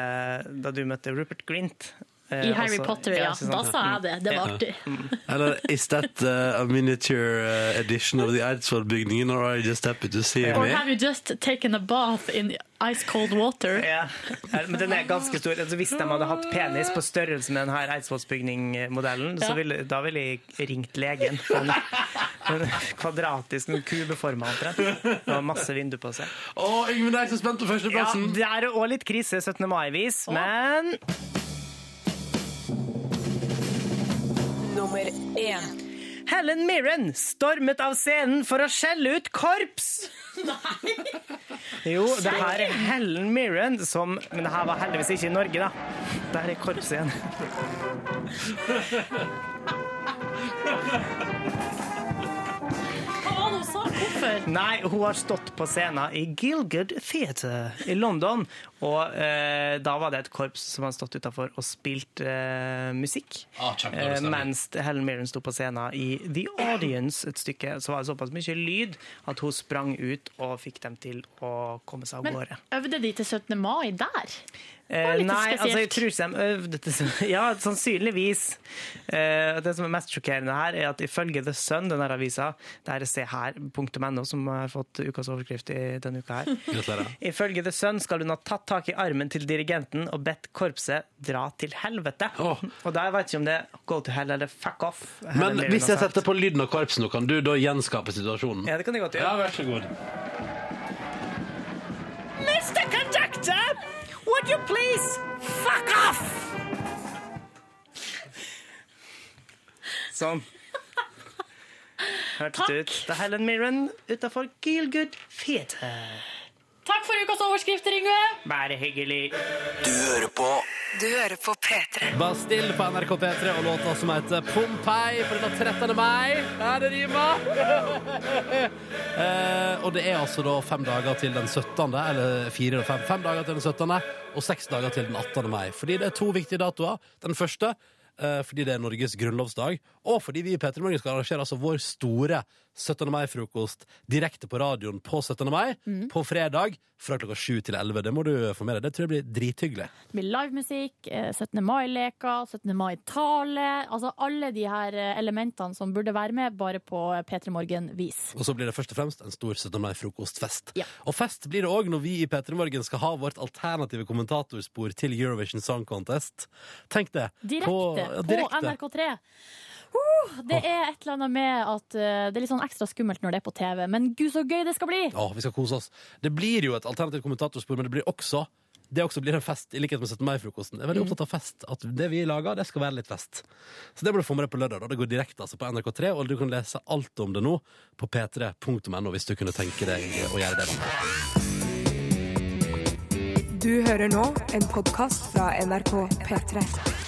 da du møtte Rupert Grint. Eh, I Harry altså, Potter, ja. Sånn. Da sa jeg det. Det var Ja. artig. <laughs> Eller is that uh, a miniature uh, edition of the Eidsvoll-bygningen, or are you just happy to see Or me? have you just taken a bath in ice cold water? Ja, men den er ganske stor. Altså, hvis de hadde hatt penis på størrelse med denne Eidsvollsbygning-modellen, Ja. ville, da ville jeg ringt legen. For Den, den kvadratisk, en kubeforma omtrent. Og masse vindu på seg. Å, Yngvild er så spent på Ja, førsteplassen! det er òg litt krise 17. mai-vis, men Nummer én. Helen Mirren stormet av scenen for å skjelle ut korps! Nei! Jo, det her er Helen Mirren som Men det her var heldigvis ikke i Norge, da. Der er korpset igjen. <laughs> Hva var sa? Hvorfor? Nei, hun har stått på scenen i Gilgard Theatre i London. Og eh, da var det et korps som hadde stått utafor og spilt eh, musikk. Ah, eh, mens Helen Mirren sto på scenen i The Audience, et stykke. Så var det såpass mye lyd at hun sprang ut og fikk dem til å komme seg av Men øvde de til 17. mai der? Eh, nei, altså jeg tror ikke de øvde til <laughs> Ja, sannsynligvis. Eh, det som er mest sjokkerende her, er at ifølge The Sun, denne avisa, Det er se her.no, som har fått ukas overskrift i denne uka her <laughs> Ifølge The Sun skal hun ha tatt tak i armen til dirigenten og bedt korpset dra til helvete. Og da vet jeg ikke om det er go to hell eller fuck off. Men hvis jeg setter på lyden av korpset nå, kan du da gjenskape situasjonen? Ja, det kan jeg godt gjøre. Ja, vær så god. Would you please fuck off? Sånn. Hørtes ut. Det er Helen Mirren utafor Feelgood Theater. Takk for ukas overskrifter, Yngve. Bare hyggelig. Du hører på Du hører på P3. Bastille på NRK P3 og låta som heter Pompeii på denne 13. mai. Er det rima? <laughs> eh, og det er altså da fem dager til den 17., eller fire eller fem. Fem dager til den 17., og seks dager til den 18. mai. Fordi det er to viktige datoer. Den første eh, fordi det er Norges grunnlovsdag, og fordi vi i P3 Morgen skal arrangere altså vår store 17. mai-frokost direkte på radioen på 17. mai, på fredag fra klokka 7 til 11. Det må du få med deg. Det tror jeg blir drithyggelig. Det blir livemusikk, eh, 17. mai-leker, 17. mai-tale. Altså alle de her eh, elementene som burde være med, bare på P3 Morgen-vis. Og så blir det først og fremst en stor 17. mai-frokostfest. Ja. Og fest blir det òg når vi i P3 Morgen skal ha vårt alternative kommentatorspor til Eurovision Song Contest. Tenk det. Direkte ja, på. NRK3. Uh, det er et eller annet med at uh, det er litt sånn ekstra skummelt når det er på TV, men gud så gøy det skal bli! Ja, vi skal kose oss. Det blir jo et alternativt kommentatorspor, men det blir også det også blir en fest, i likhet med 17. mai-frokosten. Jeg er veldig opptatt av fest. At det vi lager, det skal være litt fest. Så det må du få med deg på lørdag. da. Det går direkte altså på NRK3, og du kan lese alt om det nå på p3.no hvis du kunne tenke deg å gjøre det. Du hører nå en podkast fra NRK P3.